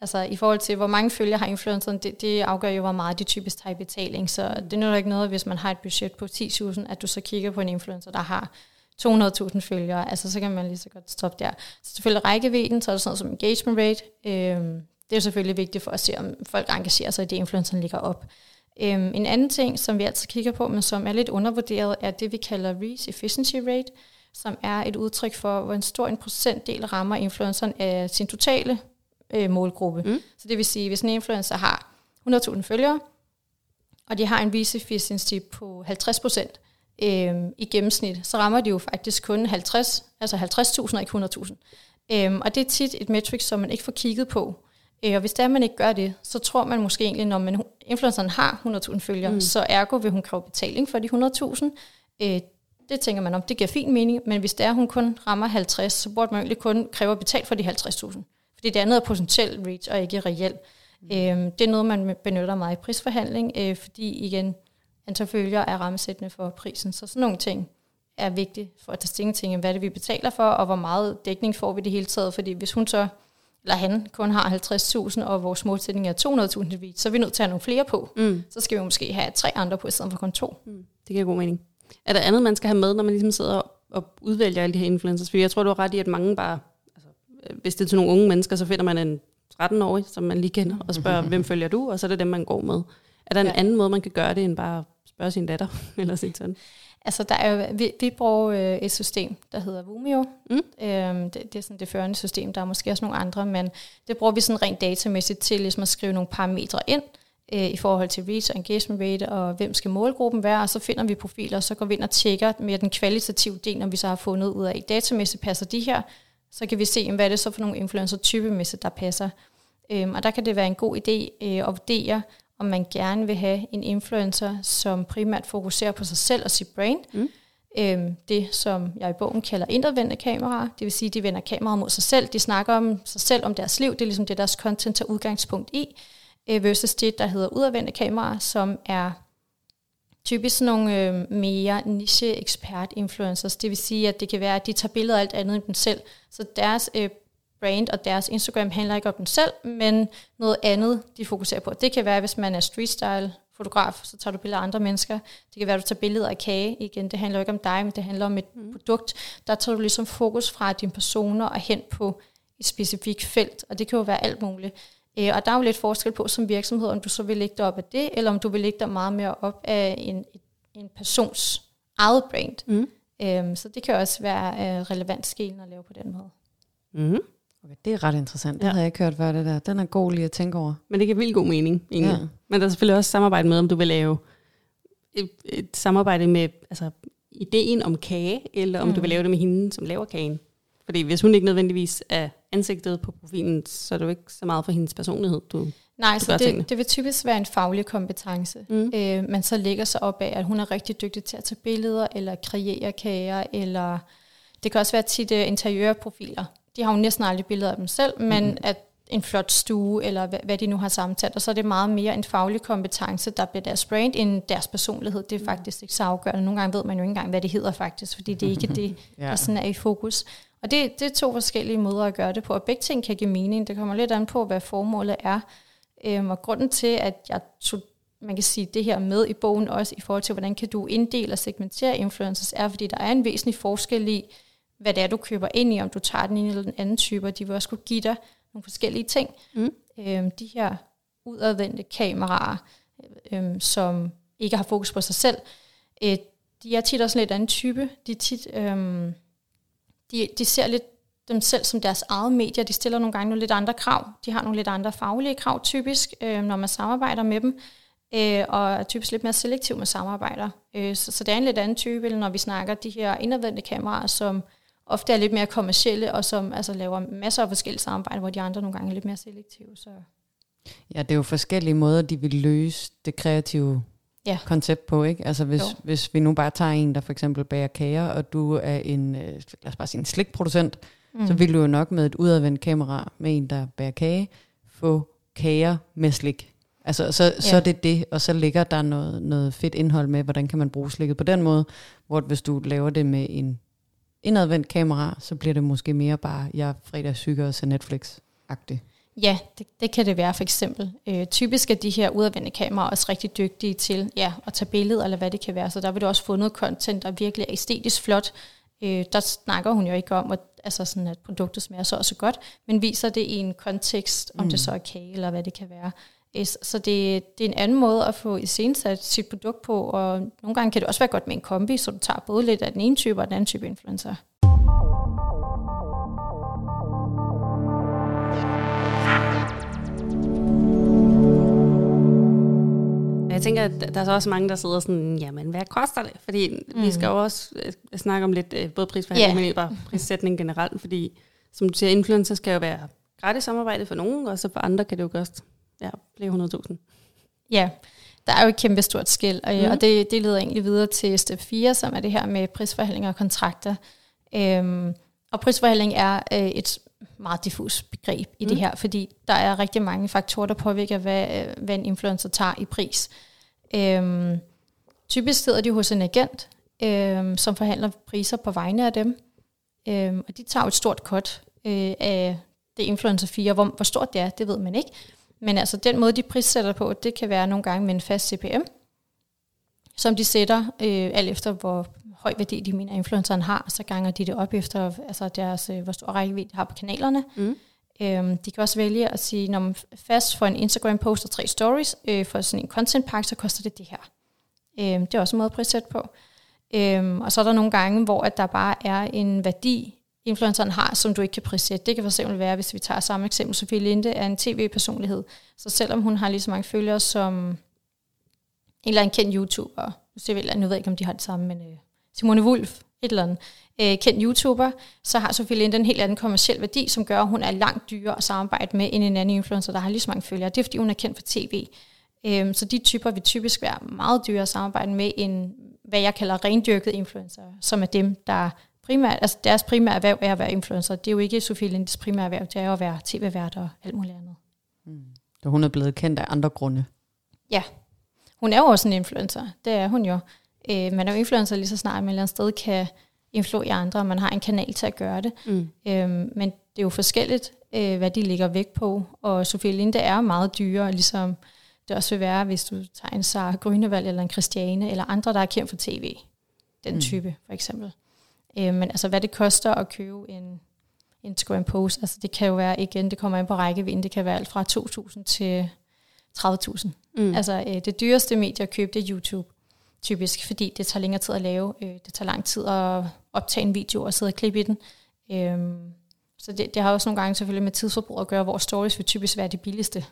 Altså i forhold til, hvor mange følgere har influenceren, det, det afgør jo, hvor meget de typisk tager i betaling. Så det er jo ikke noget, hvis man har et budget på 10.000, at du så kigger på en influencer, der har 200.000 følgere. Altså så kan man lige så godt stoppe der. Så selvfølgelig rækkevidden, så er det sådan noget som engagement rate. Øhm, det er selvfølgelig vigtigt for at se, om folk engagerer sig i det, influenceren ligger op. Øhm, en anden ting, som vi altid kigger på, men som er lidt undervurderet, er det, vi kalder reach efficiency rate, som er et udtryk for, hvor en stor en procentdel rammer influenceren af sin totale øh, målgruppe. Mm. Så det vil sige, hvis en influencer har 100.000 følgere, og de har en efficiency på 50 procent øh, i gennemsnit, så rammer de jo faktisk kun 50, altså 50.000 og ikke 100.000. Øh, og det er tit et metric, som man ikke får kigget på. Øh, og hvis der man ikke gør det, så tror man måske egentlig, når man, influenceren har 100.000 følgere, mm. så ergo vil hun kræve betaling for de 100.000. Øh, det tænker man om, det giver fin mening, men hvis det er, at hun kun rammer 50, så burde man egentlig kun kræve at betale for de 50.000. Fordi det andet er potentielt reach og ikke reelt. Mm. Øhm, det er noget, man benytter meget i prisforhandling, øh, fordi igen, antal følger er rammesættende for prisen. Så sådan nogle ting er vigtigt for at tage stilling til, hvad det vi betaler for, og hvor meget dækning får vi det hele taget. Fordi hvis hun så, eller han kun har 50.000, og vores målsætning er 200.000 så er vi nødt til at have nogle flere på. Mm. Så skal vi måske have tre andre på, i stedet for kun to. Mm. Det giver god mening. Er der andet, man skal have med, når man ligesom sidder og udvælger alle de her influencers? For jeg tror, du har ret i, at mange bare, hvis det er til nogle unge mennesker, så finder man en 13-årig, som man lige kender, og spørger, hvem følger du? Og så er det dem, man går med. Er der en ja. anden måde, man kan gøre det, end bare spørge sin datter, eller sin søn? Altså, der er vi, vi bruger øh, et system, der hedder Vumio. Mm. Øhm, det, det er sådan det førende system. Der er måske også nogle andre, men det bruger vi sådan rent datamæssigt til ligesom at skrive nogle parametre ind øh, i forhold til reach og engagement rate, og hvem skal målgruppen være, og så finder vi profiler, og så går vi ind og tjekker med den kvalitative del, når vi så har fundet ud af, datamæssigt passer de her, så kan vi se, hvad er det så for nogle influencer typemæssigt, der passer. Øhm, og der kan det være en god idé øh, at vurdere, om man gerne vil have en influencer, som primært fokuserer på sig selv og sit brand. Mm. Øhm, det, som jeg i bogen kalder indadvendte kameraer. Det vil sige, de vender kameraet mod sig selv. De snakker om sig selv, om deres liv. Det er ligesom det, deres content tager udgangspunkt i. Øh, versus det, der hedder udadvendte kameraer, som er typisk nogle øh, mere niche-ekspert-influencers. Det vil sige, at det kan være, at de tager billeder af alt andet end dem selv. Så deres øh, brand og deres Instagram handler ikke om dem selv, men noget andet, de fokuserer på. Det kan være, hvis man er street style fotograf, så tager du billeder af andre mennesker. Det kan være, at du tager billeder af kage. Igen, det handler ikke om dig, men det handler om et mm. produkt. Der tager du ligesom fokus fra dine personer og hen på et specifikt felt, og det kan jo være alt muligt. Øh, og der er jo lidt forskel på som virksomhed, om du så vil lægge dig op af det, eller om du vil lægge dig meget mere op af en, en persons eget brand. Mm. Øhm, så det kan også være øh, relevant skelen at lave på den måde. Mm. Okay, det er ret interessant. Det ja. havde jeg ikke hørt før, det der. Den er god lige at tænke over. Men det giver vildt god mening, egentlig. Ja. Men der er selvfølgelig også samarbejde med, om du vil lave et, et samarbejde med altså, ideen om kage, eller om mm. du vil lave det med hende, som laver kagen. Fordi hvis hun ikke nødvendigvis er ansigtet på profilen, så er det jo ikke så meget for hendes personlighed, du Nej, så det, det vil typisk være en faglig kompetence, mm. øh, man så lægger sig op af, at hun er rigtig dygtig til at tage billeder, eller kreere kager, eller det kan også være tit uh, interiørprofiler. De har jo næsten aldrig billeder af dem selv, men mm. at en flot stue, eller hvad, hvad de nu har sammensat, og så er det meget mere en faglig kompetence, der bliver deres brand, end deres personlighed. Det er mm. faktisk ikke så afgørende. Nogle gange ved man jo ikke engang, hvad det hedder faktisk, fordi det er ikke det, ja. der sådan er i fokus. Og det, det er to forskellige måder at gøre det på, og begge ting kan give mening. Det kommer lidt an på, hvad formålet er. Øhm, og grunden til, at jeg tog man kan sige det her med i bogen også, i forhold til, hvordan kan du inddele og segmentere influencers, er, fordi der er en væsentlig forskel i, hvad det er, du køber ind i, om du tager den ene eller den anden type, og de vil også kunne give dig nogle forskellige ting. Mm. Øhm, de her udadvendte kameraer, øhm, som ikke har fokus på sig selv, øh, de er tit også en lidt anden type. De, tit, øhm, de, de ser lidt dem selv som deres eget medier. De stiller nogle gange nogle lidt andre krav. De har nogle lidt andre faglige krav typisk, øh, når man samarbejder med dem, øh, og er typisk lidt mere selektiv med samarbejder. Øh, så, så det er en lidt anden type, når vi snakker de her indadvendte kameraer, som ofte er lidt mere kommercielle, og som altså, laver masser af forskellige samarbejder, hvor de andre nogle gange er lidt mere selektive. Så. Ja, det er jo forskellige måder, de vil løse det kreative ja. koncept på, ikke? Altså hvis, hvis vi nu bare tager en, der for eksempel bager kager, og du er en, øh, lad os bare sige en slikproducent, mm. så vil du jo nok med et udadvendt kamera med en, der bager kage, få kager med slik. Altså, så, ja. så er det det, og så ligger der noget, noget fedt indhold med, hvordan kan man bruge slikket på den måde, hvor hvis du laver det med en indadvendt kamera, så bliver det måske mere bare, jeg fredagssyger og ser Netflix-agtigt. Ja, det, det kan det være for eksempel. Øh, typisk er de her udadvendte kameraer også rigtig dygtige til ja, at tage billeder, eller hvad det kan være. Så der vil du også få noget content, der virkelig er æstetisk flot. Øh, der snakker hun jo ikke om, at, altså sådan, at produktet smager så også godt, men viser det i en kontekst, om mm. det så er kage, eller hvad det kan være. Øh, så det, det er en anden måde at få iscenesat sit produkt på, og nogle gange kan det også være godt med en kombi, så du tager både lidt af den ene type og den anden type influencer. Jeg tænker, at der er så også mange, der sidder sådan, jamen, hvad koster det? Fordi mm. vi skal jo også øh, snakke om lidt, øh, både prisforhandling, yeah. men bare prissætning generelt, fordi som du siger, influencer skal jo være gratis samarbejde for nogen, og så for andre kan det jo koste ja, flere 100.000. Ja, der er jo et kæmpe stort skil, og, mm. og det, det leder egentlig videre til step 4, som er det her med prisforhandlinger og kontrakter. Øhm, og prisforhandling er øh, et meget diffus begreb i mm. det her, fordi der er rigtig mange faktorer, der påvirker, hvad, hvad en influencer tager i pris. Øhm, typisk sidder de hos en agent, øhm, som forhandler priser på vegne af dem, øhm, og de tager et stort cut øh, af det influencer 4. Hvor, hvor stort det er, det ved man ikke. Men altså den måde, de prissætter på, det kan være nogle gange med en fast CPM, som de sætter øh, alt efter, hvor høj værdi de mener, influenceren har, så ganger de det op efter, altså deres, øh, hvor stor rækkevidde de har på kanalerne. Mm. Øhm, de kan også vælge at sige, når man fast for en Instagram-post og tre stories, øh, for sådan en content pack, så koster det det her. Øhm, det er også en måde at prissætte på. Øhm, og så er der nogle gange, hvor at der bare er en værdi, influenceren har, som du ikke kan prissætte. Det kan for eksempel være, hvis vi tager samme eksempel, Sofie Linde er en tv-personlighed. Så selvom hun har lige så mange følgere som en eller en kendt YouTuber, så jeg, nu ved jeg ikke, om de har det samme, men øh, Simone Wulf, et eller andet, øh, kendt YouTuber, så har Sofie Linde en helt anden kommersiel værdi, som gør, at hun er langt dyrere at samarbejde med end en anden influencer, der har lige så mange følgere. Det er, fordi hun er kendt for tv. Øh, så de typer vil typisk være meget dyrere at samarbejde med, end hvad jeg kalder rendyrket influencer, som er dem, der primært, altså deres primære erhverv er at være influencer. Det er jo ikke Sofie Lindes primære erhverv, det er at være tv-vært og alt muligt andet. Mm. Så hun er blevet kendt af andre grunde? Ja. Hun er jo også en influencer, det er hun jo. Øh, man er jo influencer lige så snart man et eller andet sted kan influere andre, og man har en kanal til at gøre det. Mm. Øh, men det er jo forskelligt, øh, hvad de ligger væk på, og Sofie Linde er meget dyrere, ligesom det også vil være, hvis du tager en Sara Grønevald eller en Christiane, eller andre, der er kendt for tv. Den mm. type, for eksempel. Øh, men altså, hvad det koster at købe en Instagram post, altså det kan jo være, igen, det kommer ind på rækkevidden, det kan være alt fra 2.000 til 30.000. Mm. Altså øh, det dyreste medie at købe, det er YouTube, typisk, fordi det tager længere tid at lave, øh, det tager lang tid at optage en video og sidde og klippe i den. Øh, så det, det har også nogle gange selvfølgelig med tidsforbrug at gøre, hvor stories vil typisk være det billigste,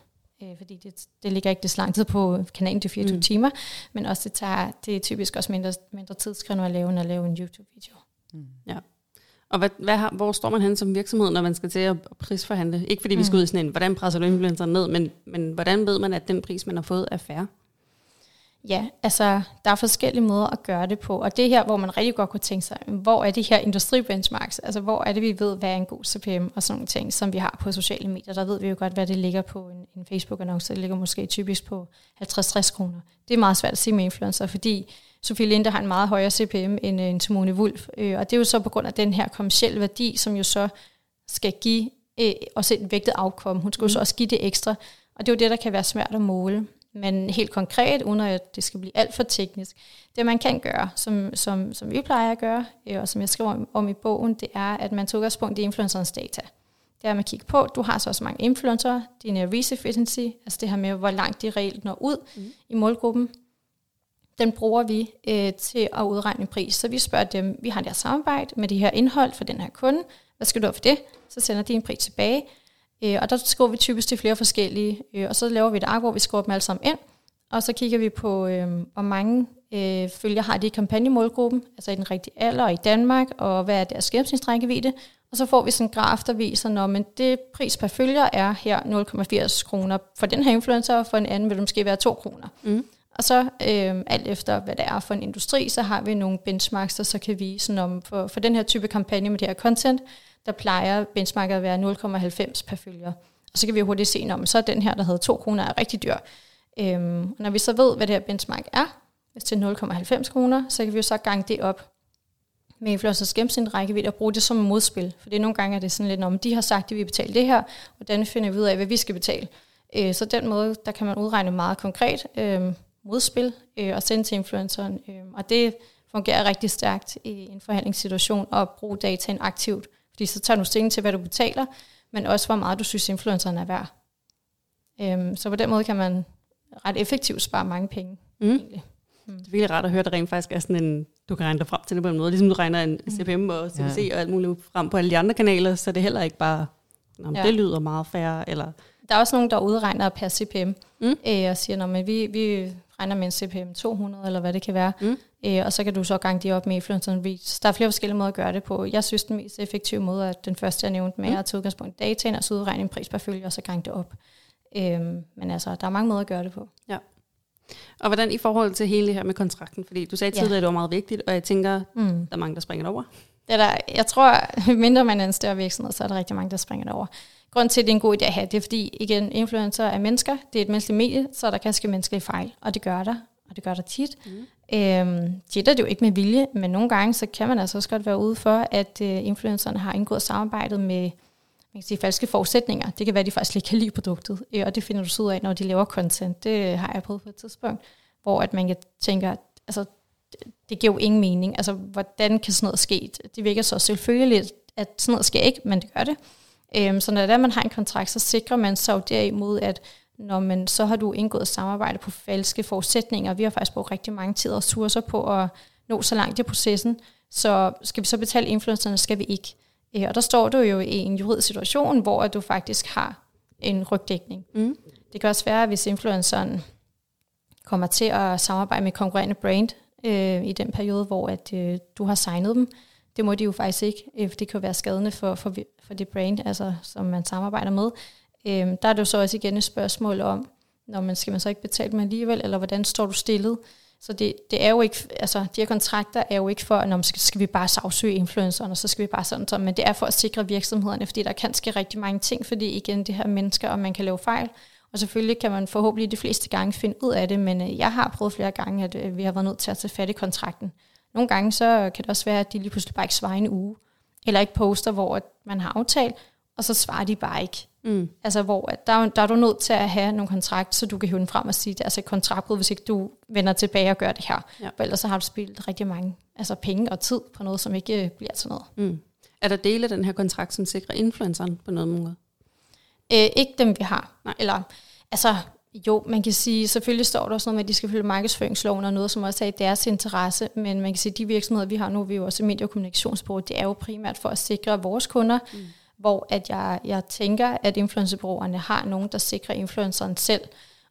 øh, fordi det, det ligger ikke det så lang tid på kanalen til 24 mm. timer, men også det, tager, det er typisk også mindre, mindre tidskrævende at lave, end at lave en YouTube-video. Mm. Ja. Og hvad, hvad har, hvor står man hen som virksomhed, når man skal til at prisforhandle? Ikke fordi vi skal mm. ud i sådan en, hvordan presser du influencer ned, men, men hvordan ved man, at den pris, man har fået, er fair? Ja, altså der er forskellige måder at gøre det på, og det er her, hvor man rigtig godt kunne tænke sig, hvor er de her industribenchmarks, altså hvor er det, vi ved, hvad er en god CPM og sådan nogle ting, som vi har på sociale medier. Der ved vi jo godt, hvad det ligger på en, en Facebook-annonce. Det ligger måske typisk på 50-60 kroner. Det er meget svært at sige med influencer, fordi Sofie Linde har en meget højere CPM end, øh, en Simone Wulf. Øh, og det er jo så på grund af den her kommersielle værdi, som jo så skal give øh, også et vægtet afkom. Hun skal jo så mm. også give det ekstra. Og det er jo det, der kan være svært at måle. Men helt konkret, uden at det skal blive alt for teknisk, det man kan gøre, som, som, som vi plejer at gøre, og som jeg skriver om, om i bogen, det er, at man tager udgangspunkt i influencerens data. Det er, at man kigger på, du har så også mange influencer, din reach efficiency, altså det her med, hvor langt de reelt når ud mm. i målgruppen, den bruger vi øh, til at udregne en pris. Så vi spørger dem, vi har der samarbejde med det her indhold for den her kunde. Hvad skal du have for det? Så sender de en pris tilbage. Øh, og der skriver vi typisk til flere forskellige. Øh, og så laver vi et ark, hvor vi skriver dem alle sammen ind. Og så kigger vi på, øh, hvor mange øh, følger har de i kampagnemålgruppen, altså i den rigtige alder og i Danmark, og hvad er deres gennemsnitsrækkevidde. Og så får vi sådan en graf, der viser, når men det pris per følger er her 0,80 kroner for den her influencer, og for en anden vil det måske være 2 kroner. Mm. Og så øh, alt efter, hvad det er for en industri, så har vi nogle benchmarks, der så kan vise, om for, for den her type kampagne med det her content, der plejer benchmarket at være 0,90 per følger. Og så kan vi hurtigt se, om så er den her, der havde 2 kroner, er rigtig dyr. Øhm, og når vi så ved, hvad det her benchmark er, hvis det er 0,90 kroner, så kan vi jo så gange det op med influencers gennemsnit rækkevidde og bruge det som modspil. For det er nogle gange, er det sådan lidt, om de har sagt, at de vil betale det her, og hvordan finder vi ud af, hvad vi skal betale. Øh, så den måde, der kan man udregne meget konkret, øh, modspil øh, og sende til influenceren. Øh, og det fungerer rigtig stærkt i en forhandlingssituation at bruge dataen aktivt, fordi så tager du stilling til, hvad du betaler, men også hvor meget du synes, influenceren er værd. Øh, så på den måde kan man ret effektivt spare mange penge. Mm. Egentlig. Mm. Det er virkelig rart at høre, at der rent faktisk er sådan en, du kan regne dig frem til det på en måde, ligesom du regner en CPM og CPC ja. og alt muligt frem på alle de andre kanaler, så det er heller ikke bare, om ja. det lyder meget færre, eller... Der er også nogen, der udregner per CPM, mm. øh, og siger, at vi, vi regner med en CPM 200, eller hvad det kan være. Mm. Øh, og så kan du så gange de op med influencer reach. Der er flere forskellige måder at gøre det på. Jeg synes, den mest effektive måde er den første, jeg nævnte med, mm. at tage udgangspunkt i dataen, og så udregne en pris per følge, og så gange det op. Øh, men altså, der er mange måder at gøre det på. Ja. Og hvordan i forhold til hele det her med kontrakten? Fordi du sagde tidligere, ja. at det var meget vigtigt, og jeg tænker, mm. der er mange, der springer det over. Det er der, jeg tror, mindre man er en større virksomhed, så er der rigtig mange, der springer det over. Grunden til, at det er en god idé at have, det er fordi, igen, influencer er mennesker, det er et menneskeligt medie, så der kan ske menneskelige fejl, og det gør der, og det gør der tit. Mm. Øhm, tit er det jo ikke med vilje, men nogle gange, så kan man altså også godt være ude for, at uh, influencerne har indgået samarbejdet med man kan sige, falske forudsætninger. Det kan være, at de faktisk ikke kan lide produktet, øh, og det finder du så ud af, når de laver content. Det har jeg prøvet på et tidspunkt, hvor at man kan tænke, altså, det, det giver jo ingen mening. Altså, hvordan kan sådan noget ske? Det virker så selvfølgelig, at sådan noget sker ikke, men det gør det. Øhm, så når der man har en kontrakt, så sikrer man sig jo derimod, at når man, så har du indgået samarbejde på falske forudsætninger. Vi har faktisk brugt rigtig mange tid og ressourcer på at nå så langt i processen. Så skal vi så betale influencerne, skal vi ikke. Øh, og der står du jo i en juridisk situation, hvor du faktisk har en rygdækning. Mm. Det kan også være, hvis influenceren kommer til at samarbejde med konkurrerende brand øh, i den periode, hvor at, øh, du har signet dem. Det må de jo faktisk ikke, øh, for det kan være skadende for, for, for det brand, altså, som man samarbejder med. Øhm, der er det jo så også igen et spørgsmål om, når man skal man så ikke betale dem alligevel, eller hvordan står du stillet? Så det, det er jo ikke, altså de her kontrakter er jo ikke for, at når man skal, skal vi bare sagsøge influencerne, og så skal vi bare sådan sådan, men det er for at sikre virksomhederne, fordi der kan ske rigtig mange ting, fordi igen, det her mennesker, og man kan lave fejl, og selvfølgelig kan man forhåbentlig de fleste gange finde ud af det, men øh, jeg har prøvet flere gange, at øh, vi har været nødt til at tage fat i kontrakten. Nogle gange så kan det også være, at de lige pludselig bare ikke svarer en uge, eller ikke poster, hvor man har aftalt, og så svarer de bare ikke. Mm. Altså, hvor der, der er du nødt til at have nogle kontrakt, så du kan hive den frem og sige, det er altså et kontraktbrud, hvis ikke du vender tilbage og gør det her. Ja. For ellers så har du spillet rigtig mange altså penge og tid på noget, som ikke øh, bliver til noget. Mm. Er der dele af den her kontrakt, som sikrer influenceren på noget måde? Øh, ikke dem, vi har. Nej. Eller, altså, jo, man kan sige, selvfølgelig står der også noget med, at de skal følge markedsføringsloven og noget, som også er i deres interesse, men man kan sige, at de virksomheder, vi har nu, vi er jo også medie- og kommunikationsbureau, det er jo primært for at sikre vores kunder, mm hvor at jeg, jeg tænker, at influencerbureauerne har nogen, der sikrer influenceren selv.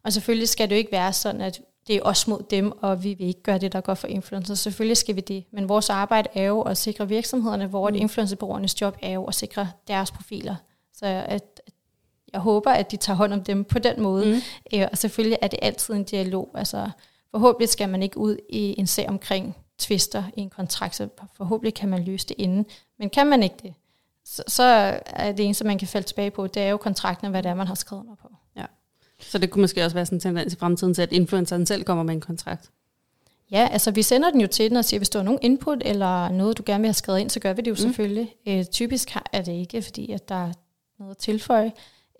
Og selvfølgelig skal det jo ikke være sådan, at det er os mod dem, og vi vil ikke gøre det, der går for influencer. Selvfølgelig skal vi det. Men vores arbejde er jo at sikre virksomhederne, hvor mm. influencerbureauernes job er jo at sikre deres profiler. Så at, jeg håber, at de tager hånd om dem på den måde. Mm. Øh, og selvfølgelig er det altid en dialog. Altså, forhåbentlig skal man ikke ud i en sag omkring tvister i en kontrakt, så forhåbentlig kan man løse det inden. Men kan man ikke det, så, så er det eneste, man kan falde tilbage på, det er jo kontrakten, hvad det er, man har skrevet under på. Ja. Så det kunne måske også være sådan en tendens i fremtiden til, at influenceren selv kommer med en kontrakt? Ja, altså vi sender den jo til den og siger, hvis du har nogen input eller noget, du gerne vil have skrevet ind, så gør vi det jo mm. selvfølgelig. Øh, typisk er det ikke, fordi at der er noget at tilføje.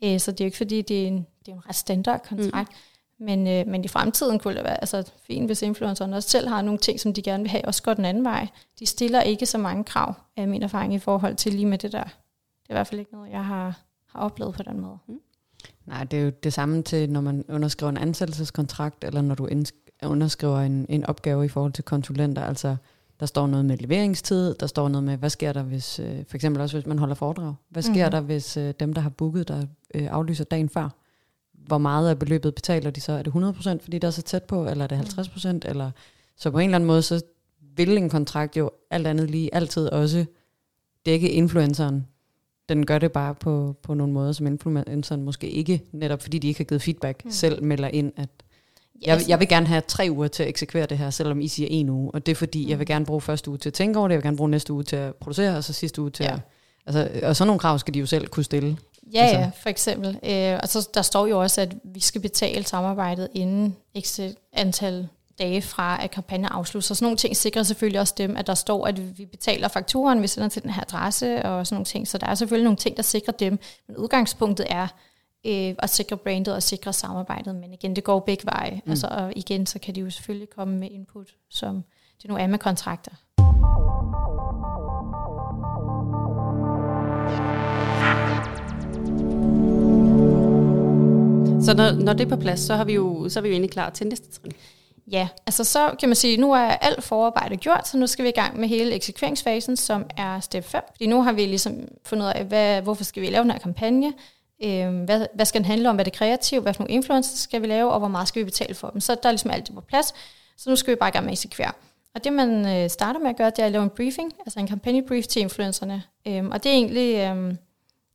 Øh, så det er jo ikke, fordi det er en, det er en ret standard kontrakt. Mm. Men, øh, men i fremtiden kunne det være altså, fint, hvis influencerne også selv har nogle ting, som de gerne vil have, også går den anden vej. De stiller ikke så mange krav, af min erfaring, i forhold til lige med det der. Det er i hvert fald ikke noget, jeg har, har oplevet på den måde. Mm. Nej, det er jo det samme til, når man underskriver en ansættelseskontrakt, eller når du underskriver en, en opgave i forhold til konsulenter. Altså, der står noget med leveringstid, der står noget med, hvad sker der, hvis, øh, for eksempel også hvis man holder foredrag. Hvad sker mm-hmm. der, hvis øh, dem, der har booket, der øh, aflyser dagen før? hvor meget af beløbet betaler de så? Er det 100%, fordi der er så tæt på, eller er det 50%? Mm. Eller, så på en eller anden måde, så vil en kontrakt jo alt andet lige altid også dække influenceren. Den gør det bare på, på nogle måder, som influenceren måske ikke, netop fordi de ikke har givet feedback, mm. selv melder ind, at jeg, jeg vil gerne have tre uger til at eksekvere det her, selvom I siger en uge. Og det er fordi, mm. jeg vil gerne bruge første uge til at tænke over det, jeg vil gerne bruge næste uge til at producere, og så sidste uge til ja. at... Altså, og sådan nogle krav skal de jo selv kunne stille. Ja, altså. ja, for eksempel. Øh, og så der står jo også, at vi skal betale samarbejdet inden x antal dage fra, at kampagnen afsluttes. Så sådan nogle ting sikrer selvfølgelig også dem, at der står, at vi betaler fakturen, vi sender til den her adresse og sådan nogle ting. Så der er selvfølgelig nogle ting, der sikrer dem. Men udgangspunktet er øh, at sikre brandet og sikre samarbejdet. Men igen, det går begge veje. Mm. Altså, og igen, så kan de jo selvfølgelig komme med input, som det nu er med kontrakter. Så når, når det er på plads, så, har vi jo, så er vi jo egentlig klar til næste trin. Ja, altså så kan man sige, nu er alt forarbejde gjort, så nu skal vi i gang med hele eksekveringsfasen, som er step 5. Fordi nu har vi ligesom fundet ud af, hvad, hvorfor skal vi lave den her kampagne, øh, hvad, hvad skal den handle om, hvad er det kreative, hvad for nogle influencers skal vi lave, og hvor meget skal vi betale for dem. Så der er ligesom alt det på plads, så nu skal vi bare i gang med at eksekvere. Og det man øh, starter med at gøre, det er at lave en briefing, altså en kampagne brief til influencerne. Øh, og det er egentlig... Øh,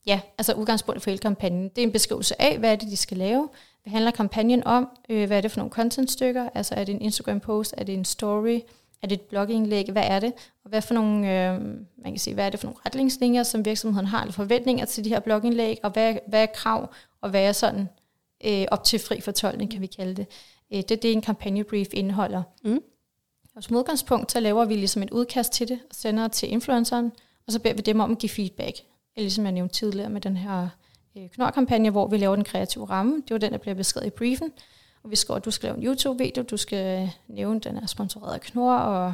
Ja, altså udgangspunktet for hele kampagnen. Det er en beskrivelse af, hvad er det, de skal lave. Hvad handler kampagnen om? Øh, hvad er det for nogle contentstykker? Altså er det en Instagram-post? Er det en story? Er det et blogindlæg? Hvad er det? Og hvad, for nogle, øh, man kan sige, hvad er det for nogle retningslinjer, som virksomheden har, eller forventninger til de her blogindlæg? Og hvad, hvad er krav? Og hvad er sådan øh, op til fri fortolkning, kan vi kalde det. Øh, det er det, en kampagnebrief indeholder. Mm. Og som udgangspunkt, så laver vi ligesom et udkast til det, og sender til influenceren, og så beder vi dem om at give feedback ligesom jeg nævnte tidligere med den her øh, knorkampagne, hvor vi laver den kreative ramme. Det var den, der bliver beskrevet i briefen. Og vi skriver, at du skal lave en YouTube-video, du skal nævne, den er sponsoreret af Knor, og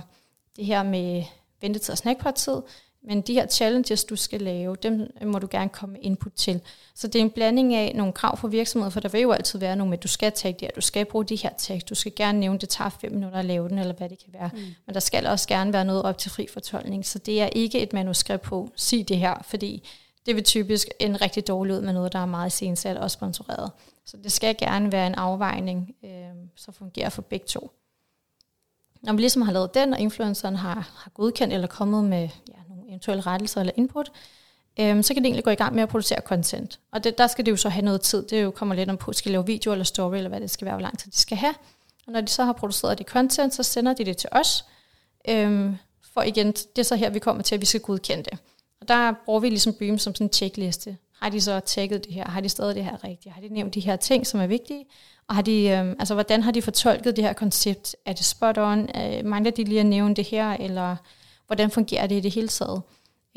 det her med ventetid og snackpot-tid. Men de her challenges, du skal lave, dem må du gerne komme med input til. Så det er en blanding af nogle krav for virksomheder, for der vil jo altid være nogle med, du skal tage det her, du skal bruge de her tekst, du skal gerne nævne, det tager fem minutter at lave den, eller hvad det kan være. Mm. Men der skal også gerne være noget op til fri fortolkning, så det er ikke et manuskript på, sig det her, fordi det vil typisk en rigtig dårlig ud med noget, der er meget sensat og sponsoreret. Så det skal gerne være en afvejning, øh, så fungerer for begge to. Når vi ligesom har lavet den, og influenceren har, har godkendt eller kommet med ja, eventuelle rettelser eller input, øh, så kan det egentlig gå i gang med at producere content. Og det, der skal det jo så have noget tid. Det jo kommer lidt om på, skal lave video eller story, eller hvad det skal være, hvor lang tid de skal have. Og når de så har produceret det content, så sender de det til os. Øh, for igen, det er så her, vi kommer til, at vi skal godkende det. Og der bruger vi ligesom Beam som sådan en checkliste. Har de så tagget det her? Har de stadig det her rigtigt? Har de nævnt de her ting, som er vigtige? Og har de, øhm, altså, hvordan har de fortolket det her koncept? Er det spot on? Øh, mangler de lige at nævne det her? Eller hvordan fungerer det i det hele taget.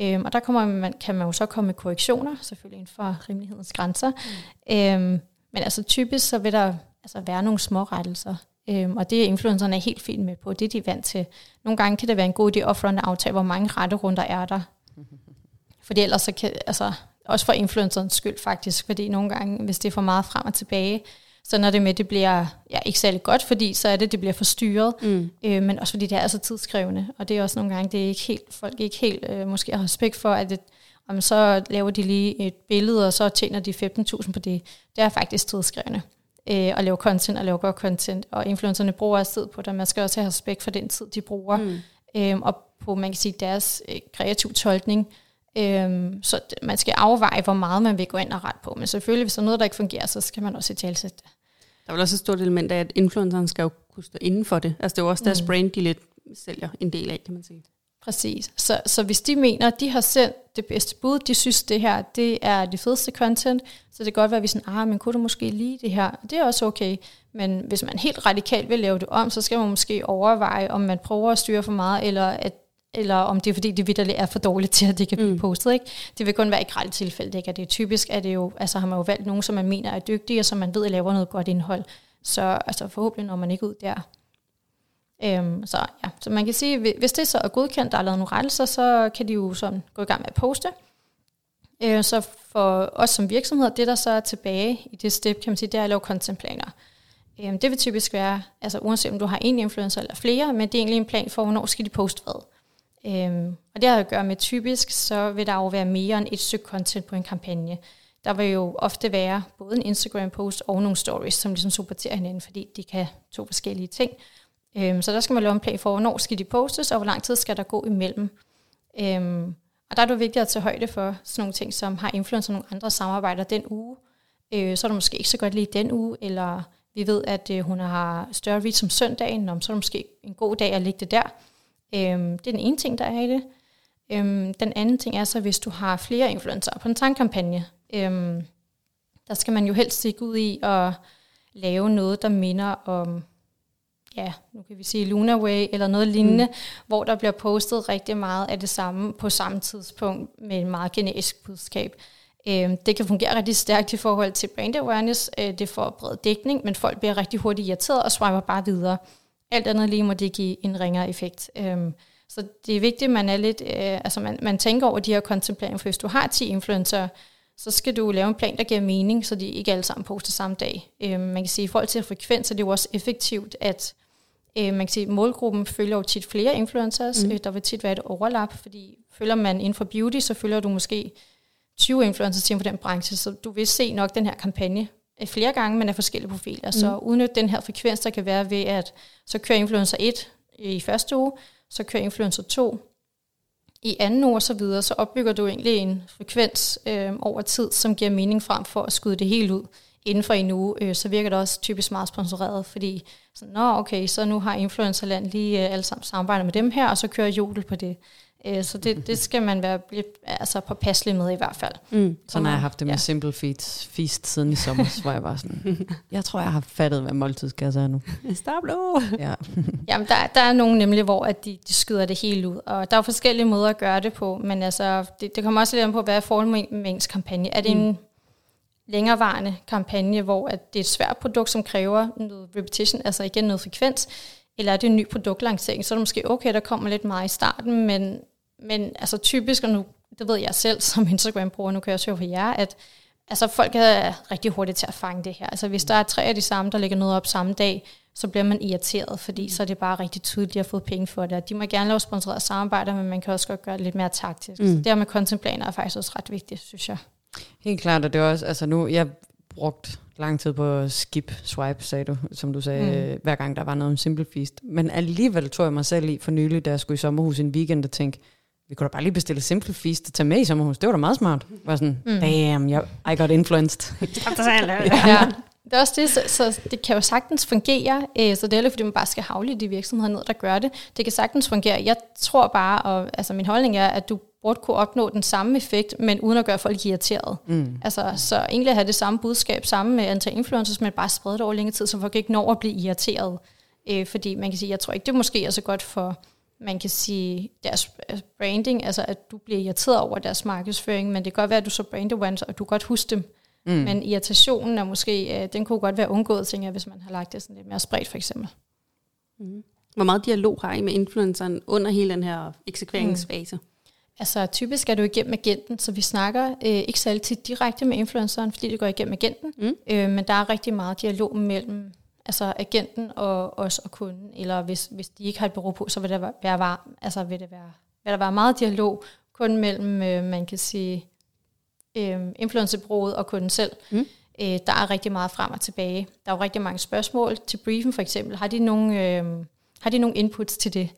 Øhm, og der kommer man, kan man jo så komme med korrektioner, selvfølgelig inden for rimelighedens grænser. Mm. Øhm, men altså typisk så vil der altså, være nogle små rettelser, øhm, og det er influencerne er helt fint med på, det er de vant til. Nogle gange kan det være en god idé at at aftale, hvor mange retterunder er der. Fordi ellers så kan, altså, også for influencerens skyld faktisk, fordi nogle gange, hvis det er for meget frem og tilbage, så når det med, det bliver ja, ikke særlig godt, fordi så er det, det bliver forstyrret, mm. øh, men også fordi det er altså tidskrævende, og det er også nogle gange, det er ikke helt, folk ikke helt øh, måske har respekt for, at det, om så laver de lige et billede, og så tjener de 15.000 på det. Det er faktisk tidskrævende øh, at lave content og lave godt content, og influencerne bruger også tid på det, man skal også have respekt for den tid, de bruger, mm. øh, og på, man kan sige, deres øh, kreativ tolkning, Øhm, så man skal afveje, hvor meget man vil gå ind og ret på. Men selvfølgelig, hvis der er noget, der ikke fungerer, så skal man også i talsætte det. Der er vel også et stort element af, at influenceren skal jo kunne stå inden for det. Altså det er jo også deres mm. brand, de lidt sælger en del af, kan man sige. Præcis. Så, så hvis de mener, at de har sendt det bedste bud, de synes, det her det er det fedeste content, så det kan godt være, at vi sådan, ah, men kunne du måske lige det her? Det er også okay. Men hvis man helt radikalt vil lave det om, så skal man måske overveje, om man prøver at styre for meget, eller at eller om det er fordi, det vidderligt er for dårligt til, at det kan blive mm. postet. Ikke? Det vil kun være i grælde tilfælde. Ikke? det er typisk, at det jo, altså har man jo valgt nogen, som man mener er dygtige, og som man ved laver noget godt indhold. Så altså, forhåbentlig når man ikke ud der. Øhm, så, ja. så man kan sige, hvis det så er godkendt, der er lavet nogle rettelser, så kan de jo sådan gå i gang med at poste. Øh, så for os som virksomhed, det der så er tilbage i det step, kan man sige, det er at lave contentplaner. Øh, det vil typisk være, altså uanset om du har en influencer eller flere, men det er egentlig en plan for, hvornår skal de poste hvad. Øhm, og det har at gøre med typisk, så vil der jo være mere end et stykke content på en kampagne. Der vil jo ofte være både en Instagram-post og nogle stories, som ligesom supporterer hinanden, fordi de kan to forskellige ting. Øhm, så der skal man lave en plan for, hvornår skal de postes, og hvor lang tid skal der gå imellem. Øhm, og der er det vigtigt at tage højde for sådan nogle ting, som har influencer nogle andre samarbejder den uge. Øh, så er det måske ikke så godt lige den uge, eller vi ved, at øh, hun har større reach som søndagen, så er det måske en god dag at lægge det der. Øhm, det er den ene ting, der er i det. Øhm, den anden ting er så, hvis du har flere influencer på en tankkampagne, øhm, der skal man jo helst stikke ud i at lave noget, der minder om, ja, nu kan vi sige Lunaway eller noget lignende, mm. hvor der bliver postet rigtig meget af det samme på samme tidspunkt med en meget generisk budskab. Øhm, det kan fungere rigtig stærkt i forhold til brand awareness. Øh, det får bred dækning, men folk bliver rigtig hurtigt irriteret og swiper bare videre. Alt andet lige må det give en ringere effekt. Øhm, så det er vigtigt, at man er lidt, øh, altså man, man tænker over de her kontempleringer, for hvis du har 10 influencer, så skal du lave en plan, der giver mening, så de ikke alle sammen poster samme dag. Øhm, man kan sige, at i forhold til frekvens, er det jo også effektivt, at øh, man kan sige, målgruppen følger jo tit flere influencers. Mm. Øh, der vil tit være et overlap, fordi følger man inden for beauty, så følger du måske 20 influencers inden for den branche, så du vil se nok den her kampagne flere gange, men af forskellige profiler. Mm. Så udnyt den her frekvens, der kan være ved, at så kører influencer 1 i første uge, så kører influencer 2 i anden uge og så videre, så opbygger du egentlig en frekvens øh, over tid, som giver mening frem for at skyde det helt ud inden for en uge, øh, så virker det også typisk meget sponsoreret, fordi sådan, Nå, okay, så nu har Influencerland lige øh, alle sammen samarbejdet med dem her, og så kører Jodel på det. Øh, så det, det skal man være altså påpasselig med i hvert fald. Mm. Sådan har jeg haft det med ja. Simple Feeds feast siden i sommer, hvor jeg var sådan, jeg tror, jeg har fattet, hvad måltidskasser er nu. Stop nu! Ja. Jamen, der, der er nogen nemlig, hvor at de, de skyder det helt ud, og der er forskellige måder at gøre det på, men altså, det, det kommer også lidt an på, hvad er formålet med ens kampagne. Er det mm. en længerevarende kampagne, hvor at det er et svært produkt, som kræver noget repetition, altså igen noget frekvens, eller er det en ny produktlancering, så er det måske okay, der kommer lidt meget i starten, men, men altså typisk, og nu, det ved jeg selv som Instagram-bruger, nu kan jeg også høre for jer, at altså folk er rigtig hurtige til at fange det her. Altså hvis der er tre af de samme, der lægger noget op samme dag, så bliver man irriteret, fordi så er det bare rigtig tydeligt, at de har fået penge for det. De må gerne lave sponsoreret samarbejde, men man kan også godt gøre det lidt mere taktisk. Mm. Så det her med contentplaner er faktisk også ret vigtigt, synes jeg. Helt klart, og det er også, altså nu, jeg brugt lang tid på skip swipe, sagde du, som du sagde, mm. hver gang der var noget om Simple Feast. Men alligevel tog jeg mig selv i for nylig, da jeg skulle i sommerhus en weekend, og tænkte, vi kunne da bare lige bestille Simple Feast og tage med i sommerhus. Det var da meget smart. Jeg var sådan, mm. damn, jeg, I got influenced. ja. Det er også det, så, så det kan jo sagtens fungere, øh, så det er ikke, fordi man bare skal havle de virksomheder ned, der gør det. Det kan sagtens fungere. Jeg tror bare, og altså min holdning er, at du burde kunne opnå den samme effekt, men uden at gøre folk irriteret. Mm. Altså, så egentlig have det samme budskab, samme med antal influencers, men bare sprede det over længere tid, så folk ikke når at blive irriteret. Øh, fordi man kan sige, jeg tror ikke, det måske er så godt for, man kan sige, deres branding, altså at du bliver irriteret over deres markedsføring, men det kan godt være, at du så brander once, og du kan godt huske dem. Mm. Men irritationen er måske, øh, den kunne godt være undgået, tænker jeg, hvis man har lagt det sådan lidt mere spredt, for eksempel. Mm. Hvor meget dialog har I med influenceren under hele den her eksekveringsfase? Mm. Altså typisk er du igennem agenten, så vi snakker øh, ikke så altid direkte med influenceren, fordi det går igennem agenten, mm. øh, men der er rigtig meget dialog mellem altså agenten og os og kunden, eller hvis, hvis de ikke har et bureau på, så vil der være, være, altså vil det være, vil der være meget dialog kun mellem, øh, man kan sige, øh, influencerbureauet og kunden selv. Mm. Øh, der er rigtig meget frem og tilbage. Der er jo rigtig mange spørgsmål til briefen for eksempel. Har de nogle, øh, har de nogle inputs til det?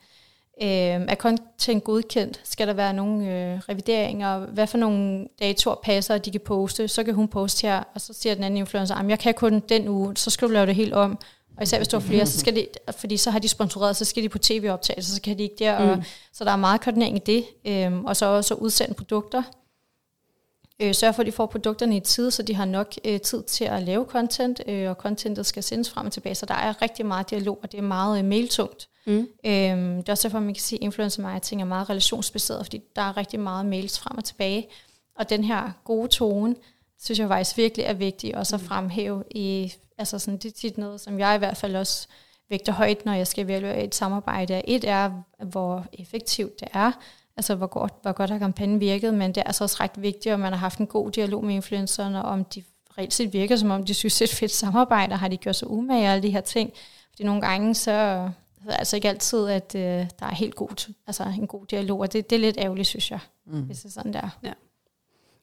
Øh, er content godkendt? Skal der være nogle øh, revideringer? Hvad for nogle datoer passer, de kan poste? Så kan hun poste her, og så siger den anden influencer, at jeg kan kun den uge, så skal du lave det helt om. Og især hvis du har flere, så skal de, fordi så har de sponsoreret, så skal de på tv-optagelse, så kan de ikke der. Mm. Og, så der er meget koordinering i det. Øh, og så også udsende produkter. Øh, sørge for, at de får produkterne i tid, så de har nok øh, tid til at lave content, øh, og contentet skal sendes frem og tilbage. Så der er rigtig meget dialog, og det er meget øh, mailtungt. Mm. Øh, det er også derfor, man kan sige, at influencer marketing er meget relationsbaseret, fordi der er rigtig meget mails frem og tilbage. Og den her gode tone, synes jeg faktisk virkelig er vigtig også at mm. fremhæve i, altså sådan, det er tit noget, som jeg i hvert fald også vægter højt, når jeg skal evaluere et samarbejde. Et er, hvor effektivt det er, altså hvor godt, hvor godt har kampagnen virket, men det er altså også ret vigtigt, at man har haft en god dialog med influencerne, om de reelt set virker, som om de synes, det er et fedt samarbejde, har de gjort sig umage alle de her ting. Fordi nogle gange, så er det altså ikke altid, at øh, der er helt god, altså en god dialog, og det, det er lidt ærgerligt, synes jeg, mm. hvis det er sådan der. Ja.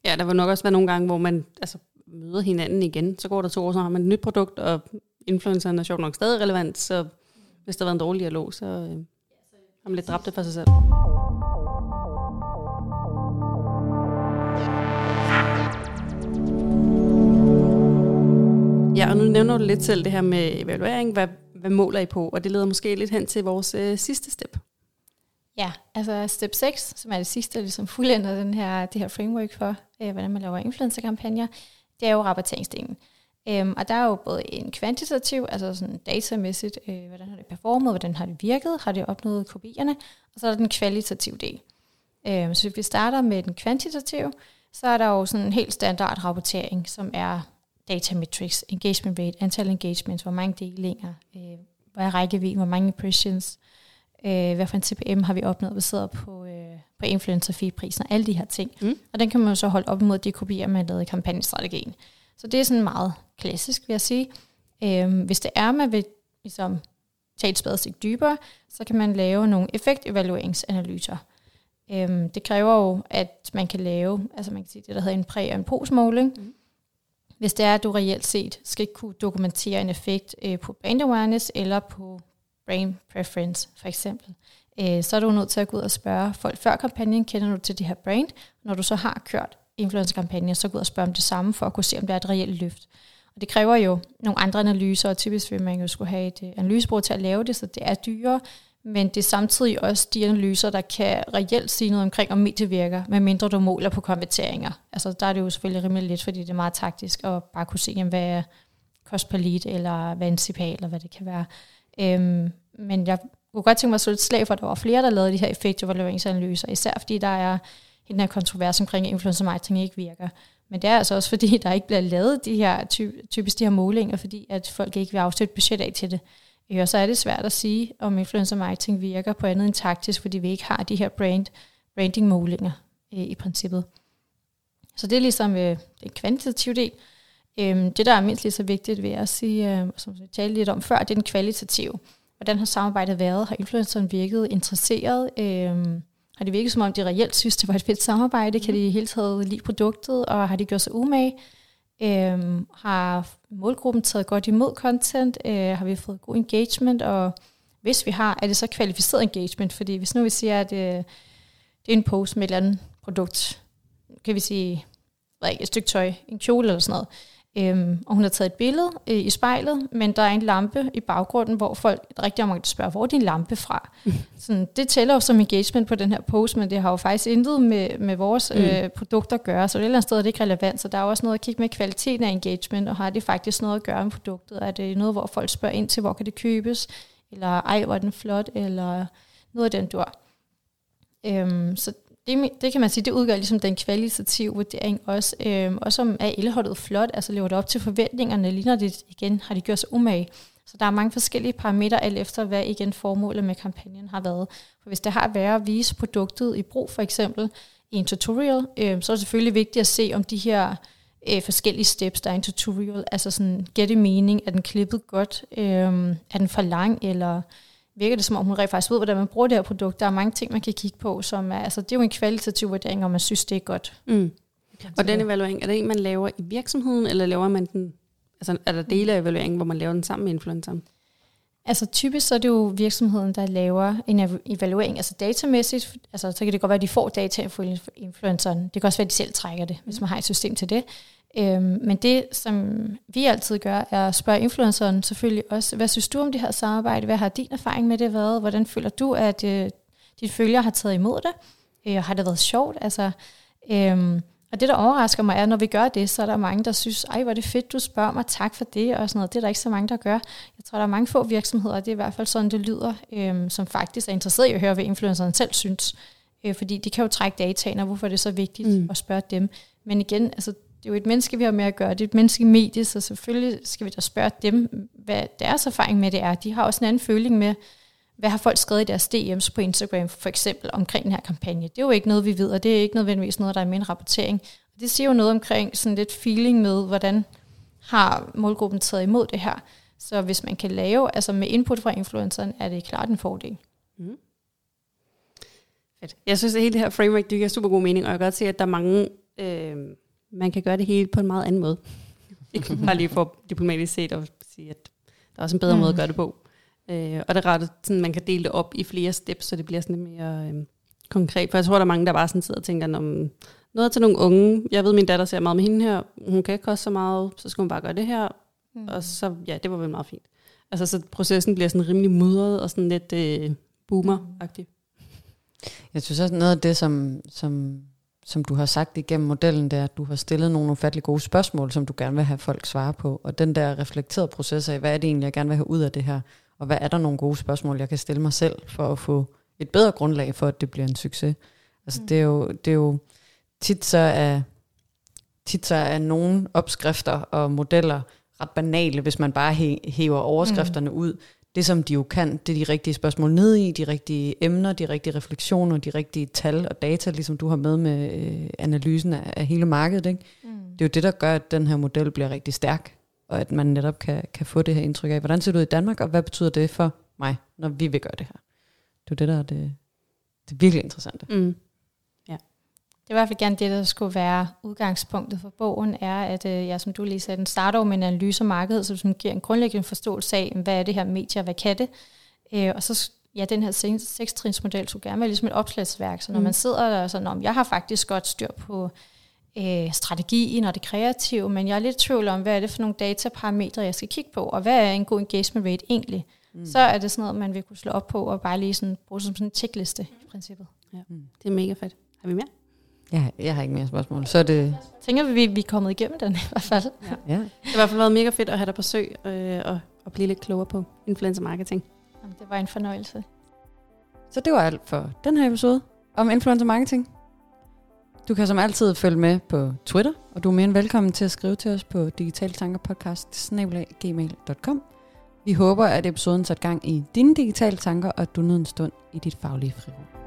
ja, der vil nok også være nogle gange, hvor man altså, møder hinanden igen, så går der to år, så har man et nyt produkt, og influenceren er sjovt nok stadig relevant, så hvis der har været en dårlig dialog, så øh, har man lidt dræbt det for sig selv. Ja, og nu nævner du lidt selv det her med evaluering. Hvad, hvad måler I på? Og det leder måske lidt hen til vores øh, sidste step. Ja, altså step 6, som er det sidste, der ligesom fuldender den her, det her framework for, øh, hvordan man laver influencer-kampagner, det er jo rapporteringsdelen. Øhm, og der er jo både en kvantitativ, altså sådan datamæssigt, øh, hvordan har det performet, hvordan har det virket, har det opnået kopierne, og så er der den kvalitative del. Øhm, så hvis vi starter med den kvantitative, så er der jo sådan en helt standard rapportering, som er data metrics, engagement rate, antal engagements, hvor mange delinger, øh, hvad er rækkevidden, hvor mange impressions, øh, hvad for en CPM har vi opnået baseret på, øh, på influencer fee prisen og alle de her ting. Mm. Og den kan man jo så holde op imod de kopier, man lavede i kampagnestrategien. Så det er sådan meget klassisk, vil jeg sige. Øh, hvis det er, man vil ligesom, tage et spadestik dybere, så kan man lave nogle effektevalueringsanalyser. Øhm, det kræver jo, at man kan lave, altså man kan sige det, der hedder en præ- og en postmåling, mm hvis det er, at du reelt set skal kunne dokumentere en effekt øh, på brand awareness eller på brain preference for eksempel. øh, så er du nødt til at gå ud og spørge folk før kampagnen, kender du til det her brand? Når du så har kørt influencer-kampagner, så gå ud og spørge om det samme, for at kunne se, om det er et reelt løft. Og det kræver jo nogle andre analyser, og typisk vil man jo skulle have et øh, til at lave det, så det er dyrere, men det er samtidig også de analyser, der kan reelt sige noget omkring, om mediet virker, medmindre du måler på konverteringer. Altså der er det jo selvfølgelig rimelig lidt, fordi det er meget taktisk at bare kunne se, hvad er kost per lead, eller hvad er en CPA, eller hvad det kan være. Øhm, men jeg kunne godt tænke mig at slå et slag for, at der var flere, der lavede de her effektevalueringsanalyser, især fordi der er den her kontrovers omkring, at influencer marketing ikke virker. Men det er altså også fordi, der ikke bliver lavet de her, typisk de her målinger, fordi at folk ikke vil afsætte budget af til det. Og så er det svært at sige, om influencer marketing virker på andet end taktisk, fordi vi ikke har de her brand, branding målinger øh, i princippet. Så det er ligesom øh, den kvantitative del. Øhm, det, der er mindst lige så vigtigt, vil jeg sige, øh, som vi talte lidt om før, det er den kvalitative. Hvordan har samarbejdet været? Har influenceren virket interesseret? Øhm, har det virket som om, de reelt synes, det var et fedt samarbejde? Kan de i hele taget lide produktet? Og har de gjort sig umage? Øhm, har målgruppen taget godt imod content? Øh, har vi fået god engagement? Og hvis vi har, er det så kvalificeret engagement? Fordi hvis nu vi siger, at øh, det er en post med et eller andet produkt, kan vi sige, ikke, et stykke tøj, en kjole eller sådan noget, Øhm, og hun har taget et billede øh, i spejlet, men der er en lampe i baggrunden, hvor folk rigtig mange spørger, hvor er din lampe fra? Mm. Sådan, det tæller jo som engagement på den her post, men det har jo faktisk intet med, med vores mm. øh, produkter at gøre, så det er et eller andet sted er det ikke relevant. Så der er også noget at kigge med kvaliteten af engagement, og har det faktisk noget at gøre med produktet? Er det noget, hvor folk spørger ind til, hvor kan det købes? Eller ej, hvor er den flot? Eller noget af den dur. Øhm, så det, det kan man sige, det udgør ligesom den kvalitative vurdering også. Øhm, og som er elholdet flot, altså lever det op til forventningerne, ligner det igen, har de gjort sig umage. Så der er mange forskellige parametre, alt efter hvad igen formålet med kampagnen har været. For hvis det har været at vise produktet i brug, for eksempel i en tutorial, øhm, så er det selvfølgelig vigtigt at se, om de her øh, forskellige steps, der er i en tutorial, altså sådan, giver det mening, er den klippet godt, øhm, er den for lang, eller virker det som om, hun rent faktisk ved, hvordan man bruger det her produkt. Der er mange ting, man kan kigge på, som er, altså det er jo en kvalitativ vurdering, om man synes, det er godt. Mm. Og den evaluering, er det en, man laver i virksomheden, eller laver man den, altså er der dele af evalueringen, hvor man laver den sammen med influenceren? Altså typisk så er det jo virksomheden, der laver en evaluering, altså datamæssigt, altså så kan det godt være, at de får data fra influenceren. Det kan også være, at de selv trækker det, hvis man har et system til det. Øhm, men det, som vi altid gør, er at spørge influenceren selvfølgelig også, hvad synes du om det her samarbejde? Hvad har din erfaring med det været? Hvordan føler du, at øh, dine følgere har taget imod det? Øh, har det været sjovt? Altså, øhm, og det, der overrasker mig, er, at når vi gør det, så er der mange, der synes, ej, hvor er det fedt, du spørger mig, tak for det, og sådan noget. Det er der ikke så mange, der gør. Jeg tror, der er mange få virksomheder, det er i hvert fald sådan, det lyder, øhm, som faktisk er interesseret i at høre, hvad influenceren selv synes. Øh, fordi de kan jo trække dataen, og hvorfor er det så vigtigt mm. at spørge dem. Men igen, altså, det er jo et menneske, vi har med at gøre. Det er et menneske medie, så selvfølgelig skal vi da spørge dem, hvad deres erfaring med det er. De har også en anden føling med, hvad har folk skrevet i deres DM's på Instagram, for eksempel omkring den her kampagne. Det er jo ikke noget, vi ved, og det er ikke nødvendigvis noget, der er med en rapportering. Det siger jo noget omkring sådan lidt feeling med, hvordan har målgruppen taget imod det her. Så hvis man kan lave, altså med input fra influenceren, er det klart en fordel. Mm. Fedt. Jeg synes, at hele det her framework, det giver super god mening, og jeg kan godt se, at der er mange øh, man kan gøre det hele på en meget anden måde. Ikke bare lige for diplomatisk set og sige, at der er også en bedre mm. måde at gøre det på. Øh, og det er ret, sådan, man kan dele det op i flere steps, så det bliver sådan lidt mere øh, konkret. For jeg tror, der er mange, der bare sådan sidder og tænker, om noget til nogle unge. Jeg ved, min datter ser meget med hende her. Hun kan ikke koste så meget, så skal hun bare gøre det her. Mm. Og så, ja, det var vel meget fint. Altså, så processen bliver sådan rimelig mudret og sådan lidt øh, boomer-agtig. Jeg synes også noget af det, som, som som du har sagt igennem modellen, det er, at du har stillet nogle ufattelig gode spørgsmål, som du gerne vil have folk svare på. Og den der reflekterede proces af, hvad er det egentlig, jeg gerne vil have ud af det her? Og hvad er der nogle gode spørgsmål, jeg kan stille mig selv, for at få et bedre grundlag for, at det bliver en succes? Altså mm. det, er jo, det er jo tit så er, tit så er nogle opskrifter og modeller ret banale, hvis man bare hæver overskrifterne mm. ud det, som de jo kan, det er de rigtige spørgsmål ned i, de rigtige emner, de rigtige refleksioner, de rigtige tal og data, ligesom du har med med øh, analysen af, af hele markedet. Ikke? Mm. Det er jo det, der gør, at den her model bliver rigtig stærk, og at man netop kan, kan få det her indtryk af, hvordan ser det ud i Danmark, og hvad betyder det for mig, når vi vil gøre det her. Det er det, der er det, det er virkelig interessante. Mm er i hvert fald gerne det, der skulle være udgangspunktet for bogen, er, at øh, ja, som du lige sagde, den starter med en analyse af markedet, som giver en grundlæggende forståelse af, hvad er det her medie, hvad kan det? Øh, og så ja, den her seks- sekstrinsmodel skulle gerne være ligesom et opslagsværk. Så når mm. Mm. man sidder der og sådan, om jeg har faktisk godt styr på øh, strategien og det kreative, men jeg er lidt i tvivl om, hvad er det for nogle dataparametre, jeg skal kigge på, og hvad er en god engagement rate egentlig? Mm. Så er det sådan noget, man vil kunne slå op på og bare lige sådan, bruge som sådan en checkliste i princippet. Det er mega fedt. Har vi mere? Jeg, jeg har ikke mere spørgsmål. Så er det... Tænker vi, vi er kommet igennem den i hvert fald. Ja. Det har i hvert fald været mega fedt at have dig på søg øh, og, og blive lidt klogere på influencer marketing. Jamen, det var en fornøjelse. Så det var alt for den her episode om influencer marketing. Du kan som altid følge med på Twitter, og du er mere end velkommen til at skrive til os på digitaltankerpodcast.gmail.com. Vi håber, at episoden satte gang i dine digitale tanker, og at du nød en stund i dit faglige frirum.